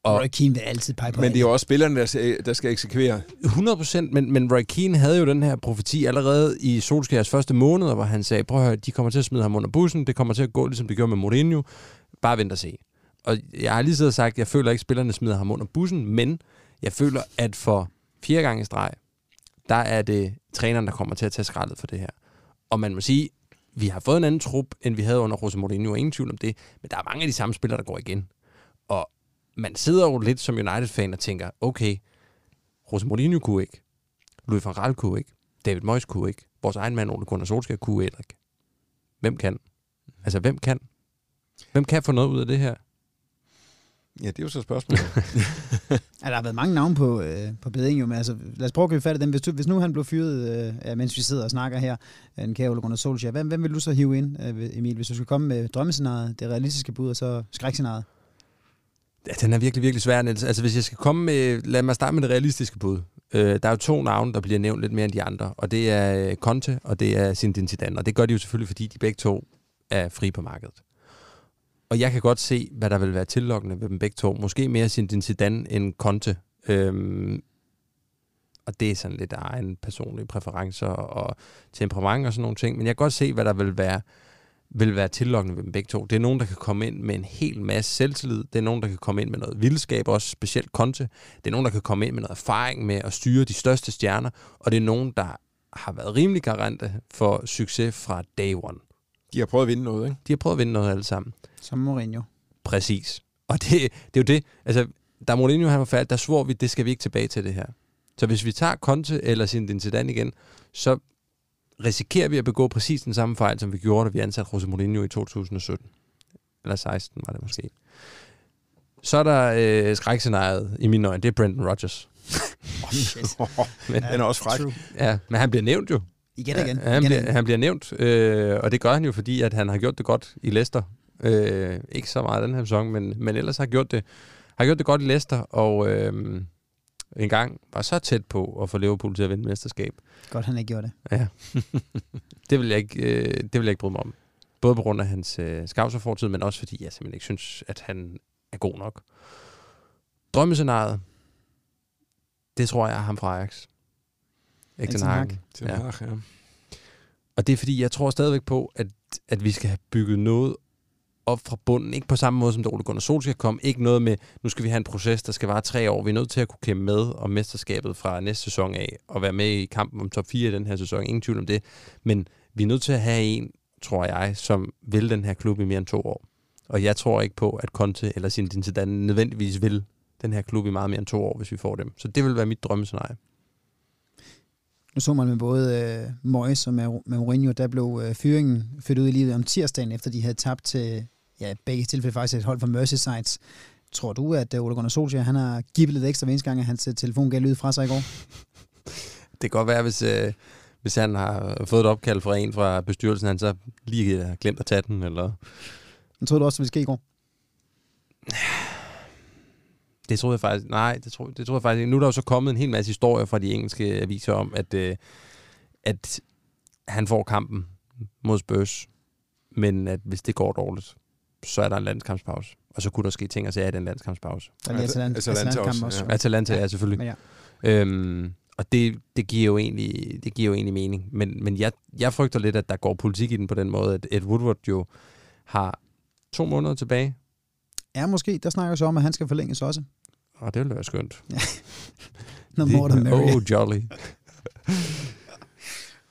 Speaker 1: Og Roy Keane vil altid pege på
Speaker 3: Men det er jo også spillerne, der, skal- der skal eksekvere.
Speaker 4: 100 procent, men, men Roy Keane havde jo den her profeti allerede i Solskjaers første måneder, hvor han sagde, prøv at høre, de kommer til at smide ham under bussen, det kommer til at gå, ligesom det gjorde med Mourinho. Bare vent og se. Og jeg har lige siddet og sagt, jeg føler ikke, at spillerne smider ham under bussen, men jeg føler, at for fire gange i streg, der er det træneren, der kommer til at tage skraldet for det her. Og man må sige, vi har fået en anden trup, end vi havde under Jose Mourinho, ingen tvivl om det, men der er mange af de samme spillere, der går igen. Man sidder jo lidt som United-fan og tænker, okay, Jose Mourinho kunne ikke, Louis van Gaal kunne ikke, David Moyes kunne ikke, vores egen mand Ole Gunnar Solskjaer kunne heller ikke. Hvem kan? Altså, hvem kan? Hvem kan få noget ud af det her?
Speaker 3: Ja, det er jo så spørgsmålet.
Speaker 1: Ja, der har været mange navne på, øh, på beding, jo, men altså, lad os prøve at købe fat i dem. Hvis, du, hvis nu han blev fyret, øh, ja, mens vi sidder og snakker her, øh, en kære Ole Gunnar Solskjaer, hvem, hvem vil du så hive ind, øh, Emil, hvis du skal komme med drømmescenariet, det realistiske bud, og så skrækscenariet?
Speaker 4: Ja, den er virkelig, virkelig svær, Niels. Altså, hvis jeg skal komme med... Lad mig starte med det realistiske bud. Øh, der er jo to navne, der bliver nævnt lidt mere end de andre, og det er øh, Conte, og det er Zinedine Zidane. Og det gør de jo selvfølgelig, fordi de begge to er fri på markedet. Og jeg kan godt se, hvad der vil være tillokkende ved dem begge to. Måske mere Zinedine Zidane end Conte. Øhm, og det er sådan lidt egen personlige præferencer og temperament og sådan nogle ting. Men jeg kan godt se, hvad der vil være vil være tillokkende ved dem begge to. Det er nogen, der kan komme ind med en hel masse selvtillid. Det er nogen, der kan komme ind med noget vildskab, også specielt Conte. Det er nogen, der kan komme ind med noget erfaring med at styre de største stjerner. Og det er nogen, der har været rimelig garante for succes fra day one.
Speaker 3: De har prøvet at vinde noget, ikke?
Speaker 4: De har prøvet at vinde noget alle sammen.
Speaker 1: Som Mourinho.
Speaker 4: Præcis. Og det, det er jo det. Altså, da Mourinho han var færdig, der svor vi, det skal vi ikke tilbage til det her. Så hvis vi tager Conte eller Zinedine Zidane igen, så risikerer vi at begå præcis den samme fejl, som vi gjorde, da vi ansatte Jose Mourinho i 2017. Eller 16 var det måske. Så er der øh, skrækscenariet i mine øjne, det er Brendan Rodgers.
Speaker 1: Oh, shit.
Speaker 3: Men den er også fræk.
Speaker 1: True.
Speaker 4: Ja, men han bliver nævnt jo.
Speaker 1: Igen igen.
Speaker 4: Ja, han,
Speaker 1: igen, og
Speaker 4: bliver,
Speaker 1: igen.
Speaker 4: han bliver nævnt, øh, og det gør han jo, fordi at han har gjort det godt i Leicester. Øh, ikke så meget den her sæson, men, men ellers har gjort det, har gjort det godt i Leicester, og øh, en gang var så tæt på at få Liverpool til at vinde mesterskab.
Speaker 1: Godt, han ikke gjorde det.
Speaker 4: Ja. det, vil jeg ikke, øh, det vil jeg ikke bryde mig om. Både på grund af hans øh, skavserfortid, men også fordi jeg simpelthen ikke synes, at han er god nok. Drømmescenariet, det tror jeg er ham fra Ajax. Ikke den
Speaker 1: Ten Hag.
Speaker 4: Ja.
Speaker 3: ja.
Speaker 4: Og det er fordi, jeg tror stadigvæk på, at, at vi skal have bygget noget op fra bunden. Ikke på samme måde, som det Ole Gunnar Solskjaer kom. Ikke noget med, nu skal vi have en proces, der skal vare tre år. Vi er nødt til at kunne kæmpe med om mesterskabet fra næste sæson af, og være med i kampen om top 4 i den her sæson. Ingen tvivl om det. Men vi er nødt til at have en, tror jeg, som vil den her klub i mere end to år. Og jeg tror ikke på, at Conte eller Zinedine Zidane nødvendigvis vil den her klub i meget mere end to år, hvis vi får dem. Så det vil være mit drømmescenarie.
Speaker 1: Nu så man med både øh, Moyes og med, Mourinho, der blev øh, fyringen ført ud i livet om tirsdagen, efter de havde tabt til, ja, begge tilfælde faktisk et hold fra Merseyside. Tror du, at øh, Ole Gunnar Solskjaer, han har givet lidt ekstra hver eneste gang, at hans øh, telefon gav lyd fra sig i går?
Speaker 4: Det kan godt være, hvis, øh, hvis han har fået et opkald fra en fra bestyrelsen, han så lige har glemt at tage den, eller...
Speaker 1: Jeg troede du også, det ville ske i går.
Speaker 4: Det troede jeg faktisk, nej, det troede, det troede jeg faktisk ikke. Nu er der jo så kommet en hel masse historier fra de engelske aviser om, at, øh, at han får kampen mod Spurs, men at hvis det går dårligt, så er der en landskampspause. Og så kunne der ske ting og sager i den landskampspause.
Speaker 1: Der er Atalanta,
Speaker 3: Atalanta
Speaker 1: Atalanta
Speaker 3: også,
Speaker 1: også.
Speaker 3: ja.
Speaker 4: Atalanta er selvfølgelig.
Speaker 1: Men ja.
Speaker 4: Øhm, og det, det, giver jo egentlig, det giver jo egentlig mening. Men, men jeg, jeg frygter lidt, at der går politik i den på den måde, at Ed Woodward jo har to måneder tilbage.
Speaker 1: ja, måske. Der snakker så om, at han skal forlænges også.
Speaker 4: Og det ville være skønt.
Speaker 1: Når Morten Murray.
Speaker 4: Oh, jolly.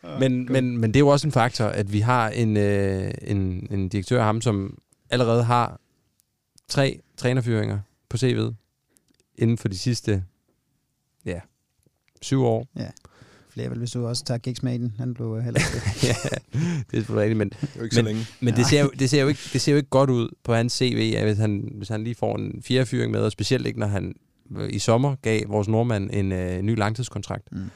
Speaker 4: men, men, men det er jo også en faktor, at vi har en, øh, en, en direktør af ham, som allerede har tre trænerfyringer på CV'et inden for de sidste ja, syv år.
Speaker 1: Flere vel, hvis du også tager gigs med i den. Han blev øh, heller ikke.
Speaker 4: ja, det er selvfølgelig rigtigt, men,
Speaker 3: Det er jo ikke så længe.
Speaker 4: men det, ser jo, det, ser jo ikke, det ser jo ikke godt ud på hans CV, at hvis han, hvis han lige får en fjerde fyring med, og specielt ikke, når han øh, i sommer gav vores nordmand en øh, ny langtidskontrakt.
Speaker 1: Mm.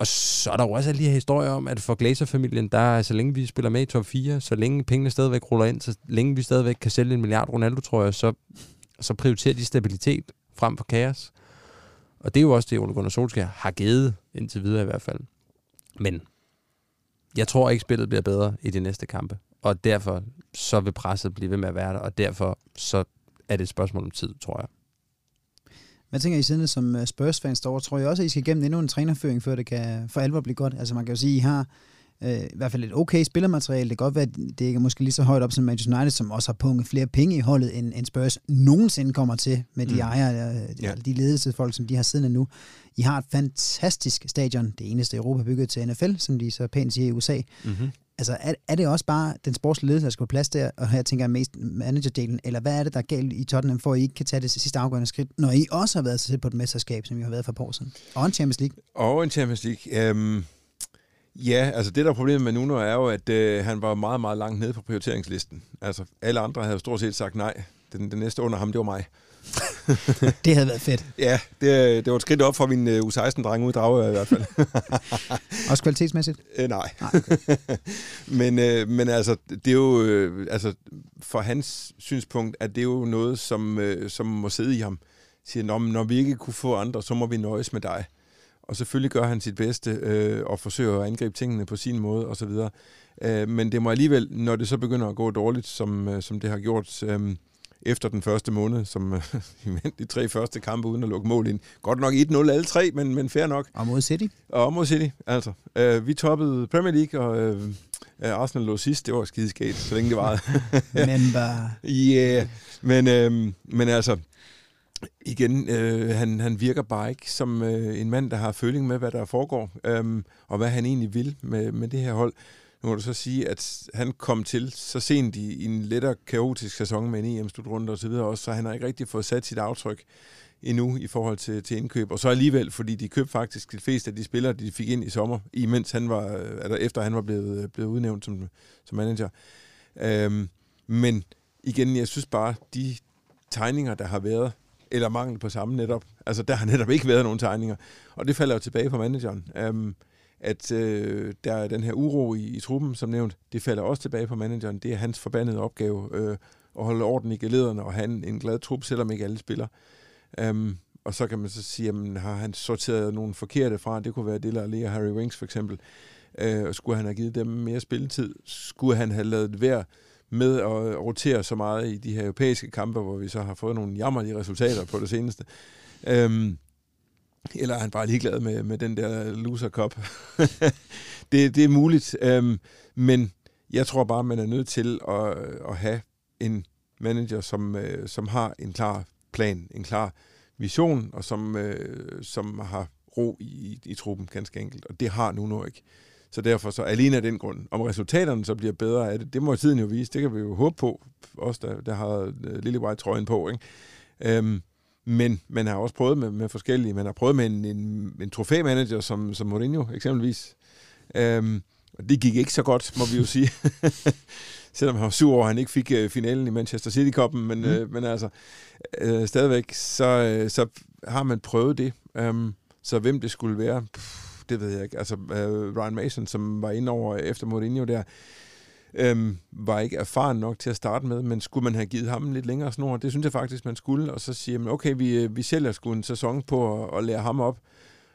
Speaker 4: Og så er der jo også alle de her historier om, at for Glazer-familien, der så længe vi spiller med i top 4, så længe pengene stadigvæk ruller ind, så længe vi stadigvæk kan sælge en milliard Ronaldo, tror jeg, så, så prioriterer de stabilitet frem for kaos. Og det er jo også det, Ole Gunnar Solskjaer har givet indtil videre i hvert fald. Men jeg tror ikke, spillet bliver bedre i de næste kampe. Og derfor så vil presset blive ved med at være der, og derfor så er det et spørgsmål om tid, tror jeg.
Speaker 1: Hvad tænker I siden som øh, Spurs-fans derovre? Tror I også, at I skal igennem endnu en trænerføring, før det kan for alvor blive godt? Altså man kan jo sige, at I har øh, i hvert fald et okay spillermateriale. Det kan godt være, at det ikke er måske lige så højt op som Manchester United, som også har punget flere penge i holdet, end, end Spurs nogensinde kommer til med de
Speaker 3: Mm.
Speaker 1: ejere, øh,
Speaker 3: Ja.
Speaker 1: de ledelsesfolk, som de har siddende nu. I har et fantastisk stadion, det eneste i Europa bygget til NFL, som de så pænt siger i USA.
Speaker 4: Mm-hmm.
Speaker 1: Altså, er, er det også bare den sportslige ledelse, der skal på plads der, og her tænker jeg mest managerdelen, eller hvad er det, der er galt i Tottenham, for at I ikke kan tage det sidste afgørende skridt, når I også har været så tæt på et mesterskab, som I har været for et par år siden, og en Champions League?
Speaker 3: Og en Champions League. Øhm, ja, altså det der er problemet med Nuno er jo, at øh, han var meget, meget langt nede på prioriteringslisten. Altså alle andre havde stort set sagt nej. Den, den næste under ham, det var mig.
Speaker 1: Det havde været fedt.
Speaker 3: Ja, det, det var et skridt op fra min øh, U16-dreng ud i Dragør i hvert fald.
Speaker 1: Også kvalitetsmæssigt.
Speaker 3: øh, nej.
Speaker 1: Nej, okay.
Speaker 3: men, øh, men altså, det er jo, øh, altså, for hans synspunkt, at det er jo noget, som, øh, som må sidde i ham. Siger, når, når vi ikke kunne få andre, så må vi nøjes med dig. Og selvfølgelig gør han sit bedste øh, og forsøger at angribe tingene på sin måde osv. Øh, men det må alligevel, når det så begynder at gå dårligt, som, øh, som det har gjort øh, efter den første måned, som øh, I vandt de tre første kampe uden at lukke mål ind. Godt nok 1-0 alle tre, men, men fair nok.
Speaker 1: Og mod City.
Speaker 3: Og mod City, altså. Øh, vi toppede Premier League, og øh, øh, Arsenal lå sidst. Det var skideskægt, så længe det var.
Speaker 1: Men bare,
Speaker 3: Ja, men, øh, men altså, igen, øh, han, han virker bare ikke som øh, en mand, der har føling med, hvad der foregår, øh, og hvad han egentlig vil med, med det her hold. Nu må du så sige, at han kom til så sent i, i en lettere kaotisk sæson med en EM-slutrunde og så videre også, så han har ikke rigtig fået sat sit aftryk endnu i forhold til, til indkøb. Og så alligevel, fordi de købte faktisk de fleste af de spillere, de fik ind i sommer, imens han var, øh, eller efter han var blevet, øh, blevet udnævnt som, som manager. Øhm, men igen, jeg synes bare, de tegninger, der har været, eller mangel på samme netop, altså der har netop ikke været nogen tegninger, og det falder jo tilbage på manageren. Øhm, at øh, der er den her uro i, i truppen, som nævnt, det falder også tilbage på manageren. Det er hans forbandede opgave øh, at holde orden i gelederne og have en, en glad trup, selvom ikke alle spiller. Um, og så kan man så sige, jamen, har han sorteret nogle forkerte fra? Det kunne være Dilla Alea og Harry Winks for eksempel. Øh, skulle han have givet dem mere spilletid? Skulle han have lavet det med at øh, rotere så meget i de her europæiske kampe, hvor vi så har fået nogle jammerlige resultater på det seneste? Øhm, eller er han bare ligeglad med, med den der loser cup? det, det er muligt, øhm, men jeg tror bare, man er nødt til at, at have en manager, som, øh, som har en klar plan, en klar vision, og som, øh, som har ro i, i truppen, ganske enkelt. Og det har Nuno ikke. Så derfor så alene af den grund. Om resultaterne så bliver bedre af det, det må tiden jo vise. Det kan vi jo håbe på, os der, der har øh, Lille White trøjen på. Ikke? Øhm, men man har også prøvet med, med forskellige. Man har prøvet med en, en, en trofæmanager som, som Mourinho eksempelvis. Øhm, og det gik ikke så godt, må vi jo sige. Selvom han var syv år, han ikke fik øh, finalen i Manchester City-koppen, men, mm. øh, men altså øh, stadigvæk, så, øh, så har man prøvet det. Um, så hvem det skulle være, pff, det ved jeg ikke. Altså, øh, Ryan Mason, som var inde over efter Mourinho der, øhm, var ikke erfaren nok til at starte med, men skulle man have givet ham en lidt længere snor? Det synes jeg faktisk, man skulle. Og så sige, man, okay, vi, øh, vi sælger sgu en sæson på at, at lære ham op.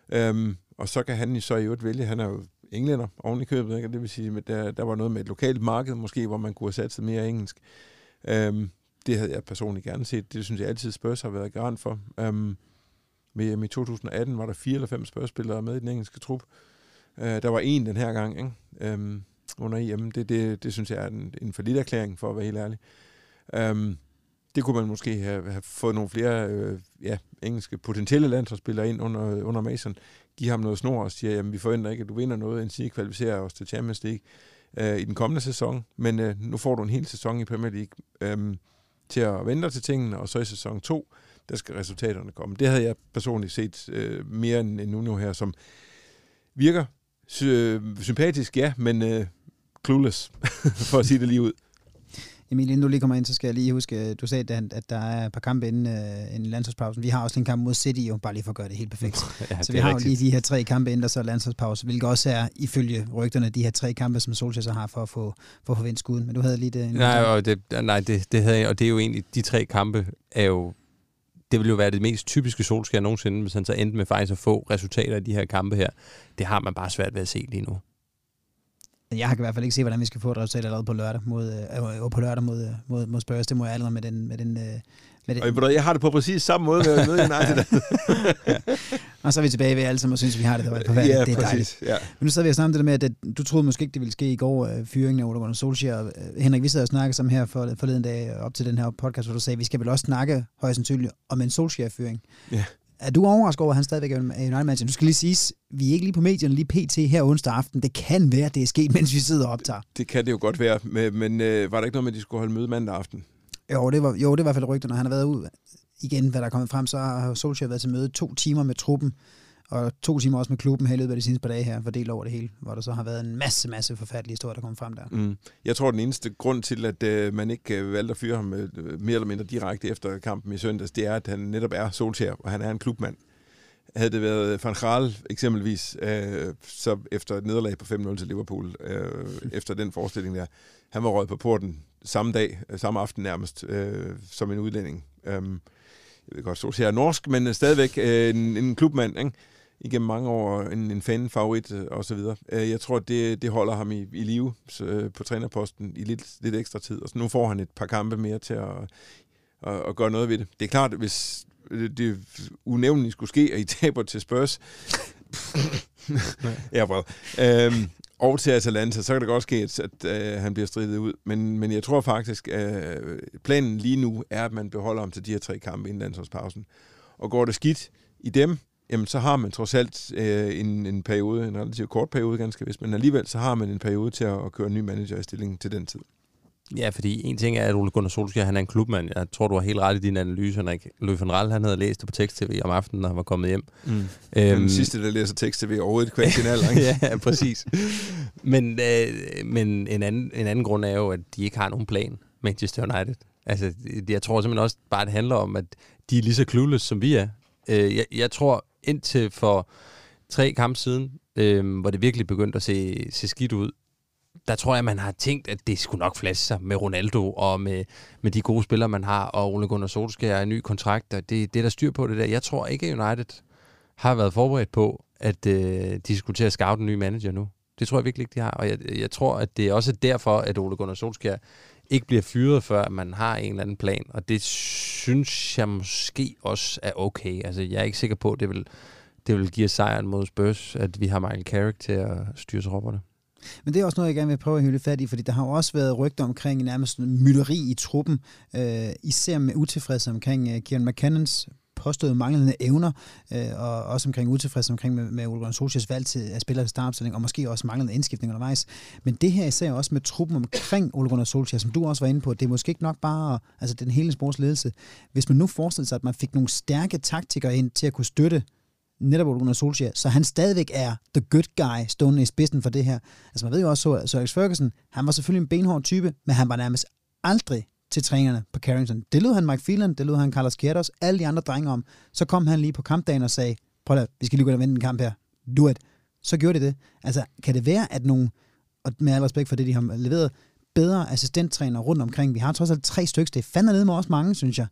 Speaker 3: Øhm, og så kan han så i øvrigt vælge. Han er jo englænder oven i købet, ikke? det vil sige, at der, der var noget med et lokalt marked måske, hvor man kunne have sat sig mere engelsk. Øhm, det havde jeg personligt gerne set. Det synes jeg altid Spurs har været garant for. Øhm, med i 2018 var der fire eller fem spørgspillere med i den engelske trup. Øh, der var en den her gang, ikke? Øhm, under EM. Det, det, det synes jeg er en, en forlidt erklæring, for at være helt ærlig. Øhm, det kunne man måske have, have fået nogle flere øh, ja, engelske potentielle landsholdsspillere ind under, under Mason. Give ham noget snor og sige, at vi forventer ikke, at du vinder noget, end sige kvalificerer os til Champions League øh, i den kommende sæson. Men øh, nu får du en hel sæson i Premier League øh, til at vente til tingene, og så i sæson 2, der skal resultaterne komme. Det havde jeg personligt set øh, mere end, end Nuno her, som virker sy- sympatisk, ja, men øh, clueless, for at sige det lige ud.
Speaker 1: Emil, inden du lige kommer ind, så skal jeg lige huske, du sagde, at der er et par kampe inden uh, en landsholdspause. Vi har også en kamp mod City, jo, bare lige for at gøre det helt perfekt. ja, så vi har jo lige de her tre kampe inden der så landsholdspause, hvilket også er, ifølge rygterne, de her tre kampe, som Solskjaer har for at få, for at få vendt skuden. Men du havde lige det.
Speaker 4: Nej, og det, nej det, det havde jeg, og det er jo egentlig, de tre kampe er jo det vil jo være det mest typiske solskær nogensinde, hvis han så endte med faktisk at få resultater i de her kampe her. Det har man bare svært ved at se lige nu.
Speaker 1: Jeg har i hvert fald ikke set, hvordan vi skal få et resultat allerede på lørdag mod, øh, på lørdag mod, øh, mod, mod Spurs. Det må jeg allerede med den, med den, øh, med
Speaker 3: den. Og jeg har det på præcis samme måde med, United.
Speaker 1: ja. Og så er vi tilbage ved alle sammen og synes, vi har det, der på Ja, det er præcis. dejligt. Ja. Men nu sidder vi og snakker om det der med, at du troede måske ikke, det ville ske i går, fyringen af Ole Gunnar Solskjaer. Henrik, vi sidder og snakker sammen her for, forleden dag op til den her podcast, hvor du sagde, at vi skal vel også snakke højst sandsynligt om en Solskjaer-fyring. Ja. Er du overrasket over, at han stadigvæk er United-manager? Du skal lige sige, vi er ikke lige på medierne lige pt. her onsdag aften. Det kan være, det er sket, mens vi sidder og optager.
Speaker 3: Det kan det jo godt være, men, men øh, var der ikke noget med, at de skulle holde møde mandag aften?
Speaker 1: Jo, det var, jo, det var i hvert fald rygter, når han har været ud. Igen, hvad der er kommet frem, så har Solskjaer været til møde to timer med truppen, og to timer også med klubben her i løbet af de seneste par dage her, fordelt over det hele, hvor der så har været en masse, masse forfærdelige historier, der kommer frem der. Mm.
Speaker 3: Jeg tror, den eneste grund til, at øh, man ikke øh, valgte at fyre ham øh, mere eller mindre direkte efter kampen i søndags, det er, at han netop er Solskjaer, og han er en klubmand. Havde det været Van Gaal eksempelvis, øh, så efter et nederlag på 5-0 til Liverpool, øh, efter den forestilling der, han var røget på porten samme dag, øh, samme aften nærmest, øh, som en udlænding. Øh, jeg ved godt, så er norsk, men stadigvæk øh, en, en klubmand, ikke? Igennem mange år, en, en fan-favorit øh, og så videre. Øh, jeg tror, det, det holder ham i, i live så, øh, på trænerposten i lidt, lidt ekstra tid, og så nu får han et par kampe mere til at, at, at gøre noget ved det. Det er klart, hvis det unævnligt skulle ske, at I taber til Spurs, ja, well. øhm, og til Atalanta, så kan det godt ske, at, at øh, han bliver stridet ud. Men, men jeg tror faktisk, at øh, planen lige nu er, at man beholder ham til de her tre kampe inden landsholdspausen. Og går det skidt i dem, jamen så har man trods alt øh, en, en periode, en relativt kort periode ganske vist, men alligevel så har man en periode til at, at køre en ny manager i stillingen til den tid.
Speaker 4: Ja, fordi en ting er, at Ole Gunnar Solskjaer, han er en klubmand. Jeg tror, du har helt ret i din analyse, Henrik. Van Raal, han havde læst det på tekst-tv om aftenen, når han var kommet hjem. Mm.
Speaker 3: Øhm, den sidste, der læser tekst-tv overhovedet kvartinal, ikke?
Speaker 4: ja, præcis. men øh, men en, anden, en anden grund er jo, at de ikke har nogen plan, Manchester United. Altså, jeg tror simpelthen også bare, at det handler om, at de er lige så clueless, som vi er. Øh, jeg, jeg tror, indtil for tre kampe siden, øh, hvor det virkelig begyndte at se, se skidt ud, der tror jeg, man har tænkt, at det skulle nok flaske sig med Ronaldo og med, med de gode spillere, man har, og Ole Gunnar Solskjaer en ny kontrakt, og det, det er der styr på det der. Jeg tror ikke, at United har været forberedt på, at øh, de skulle til at scoute en ny manager nu. Det tror jeg virkelig ikke, de har. Og jeg, jeg tror, at det er også derfor, at Ole Gunnar Solskjaer ikke bliver fyret, før man har en eller anden plan. Og det synes jeg måske også er okay. Altså, jeg er ikke sikker på, at det vil, det vil give sejren mod Spurs, at vi har Michael Carrick til at styre tropperne.
Speaker 1: Men det er også noget, jeg gerne vil prøve at hylde fat i, fordi der har jo også været rygter omkring nærmest mytteri i truppen, øh, især med utilfredshed omkring øh, Kieran McKinnons påstået manglende evner, øh, og også omkring utilfredshed omkring med, med Ole Gunnar Solskjaers valg til at spille startopstilling, og måske også manglende indskiftning undervejs. Men det her især også med truppen omkring Ole Gunnar Solskjaer, som du også var inde på, det er måske ikke nok bare altså den hele sportsledelse. Hvis man nu forestiller sig, at man fik nogle stærke taktikere ind til at kunne støtte netop Ole Gunnar Solskjaer, så han stadigvæk er the good guy stående i spidsen for det her. Altså man ved jo også, at Sir Alex Ferguson, han var selvfølgelig en benhård type, men han var nærmest aldrig til trænerne på Carrington. Det lød han Mike Phelan, det lød han Carlos Queiroz, alle de andre drenge om. Så kom han lige på kampdagen og sagde, prøv at vi skal lige gå ind og vinde en kamp her. Do it. så gjorde de det. Altså, kan det være, at nogle, og med al respekt for det, de har leveret, bedre assistenttræner rundt omkring, vi har trods alt tre stykker, det er fandme med også mange, synes jeg,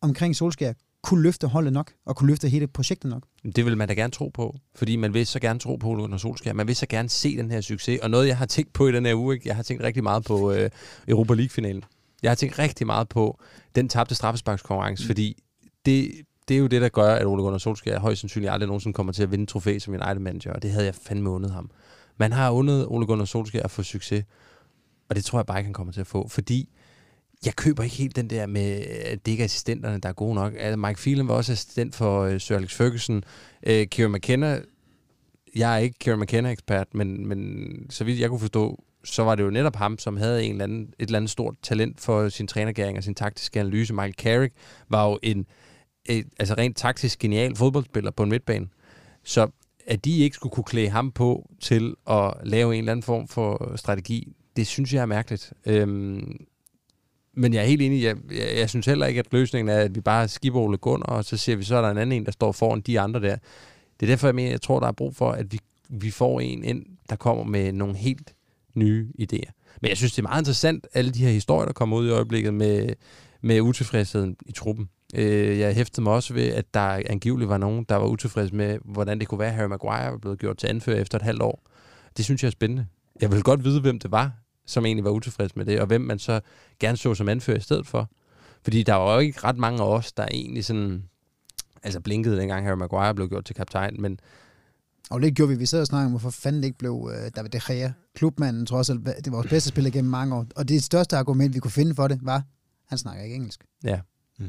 Speaker 1: omkring Solskjaer, kunne løfte holdet nok, og kunne løfte hele projektet nok.
Speaker 4: Det vil man da gerne tro på, fordi man vil så gerne tro på Ole Solskjaer. Man vil så gerne se den her succes. Og noget, jeg har tænkt på i den her uge, jeg har tænkt rigtig meget på øh, Europa League-finalen. Jeg har tænkt rigtig meget på den tabte straffesparkskonkurrence, mm. fordi det, det er jo det, der gør, at Ole Gunnar Solskjaer højst sandsynligt aldrig nogensinde kommer til at vinde trofæ som United manager, og det havde jeg fandme undet ham. Man har undet Ole Gunnar Solskjaer at få succes, og det tror jeg bare ikke, han kommer til at få, fordi jeg køber ikke helt den der med, at det ikke er assistenterne, der er gode nok. Altså, Mike Phelan var også assistent for uh, Sir Alex Ferguson. Uh, Kieran McKenna, jeg er ikke Kieran McKenna-ekspert, men, men så vidt jeg kunne forstå, så var det jo netop ham, som havde en eller anden, et eller andet stort talent for sin trænergæring og sin taktiske analyse. Michael Carrick var jo en et, altså rent taktisk genial fodboldspiller på en midtbane. Så at de ikke skulle kunne klæde ham på til at lave en eller anden form for strategi, det synes jeg er mærkeligt. Øhm, men jeg er helt enig. Jeg, jeg, jeg synes heller ikke, at løsningen er, at vi bare skipper Ole Gunnar, og så ser vi, så er der en anden en, der står foran de andre der. Det er derfor, jeg mener, jeg tror, der er brug for, at vi, vi får en ind, der kommer med nogle helt nye idéer. Men jeg synes, det er meget interessant, alle de her historier, der kommer ud i øjeblikket med, med utilfredsheden i truppen. Øh, jeg hæftede mig også ved, at der angiveligt var nogen, der var utilfredse med, hvordan det kunne være, at Harry Maguire var blevet gjort til anfører efter et halvt år. Det synes jeg er spændende. Jeg vil godt vide, hvem det var, som egentlig var utilfreds med det, og hvem man så gerne så som anfører i stedet for. Fordi der var jo ikke ret mange af os, der egentlig sådan, altså blinkede dengang Harry Maguire blev gjort til kaptajn, men
Speaker 1: og det gjorde vi. Vi sad og snakkede om, hvorfor fanden det ikke blev uh, David De Gea, klubmanden, trods alt. Det var vores bedste spiller gennem mange år. Og det største argument, vi kunne finde for det, var, han snakker ikke engelsk.
Speaker 4: Ja.
Speaker 1: Mm.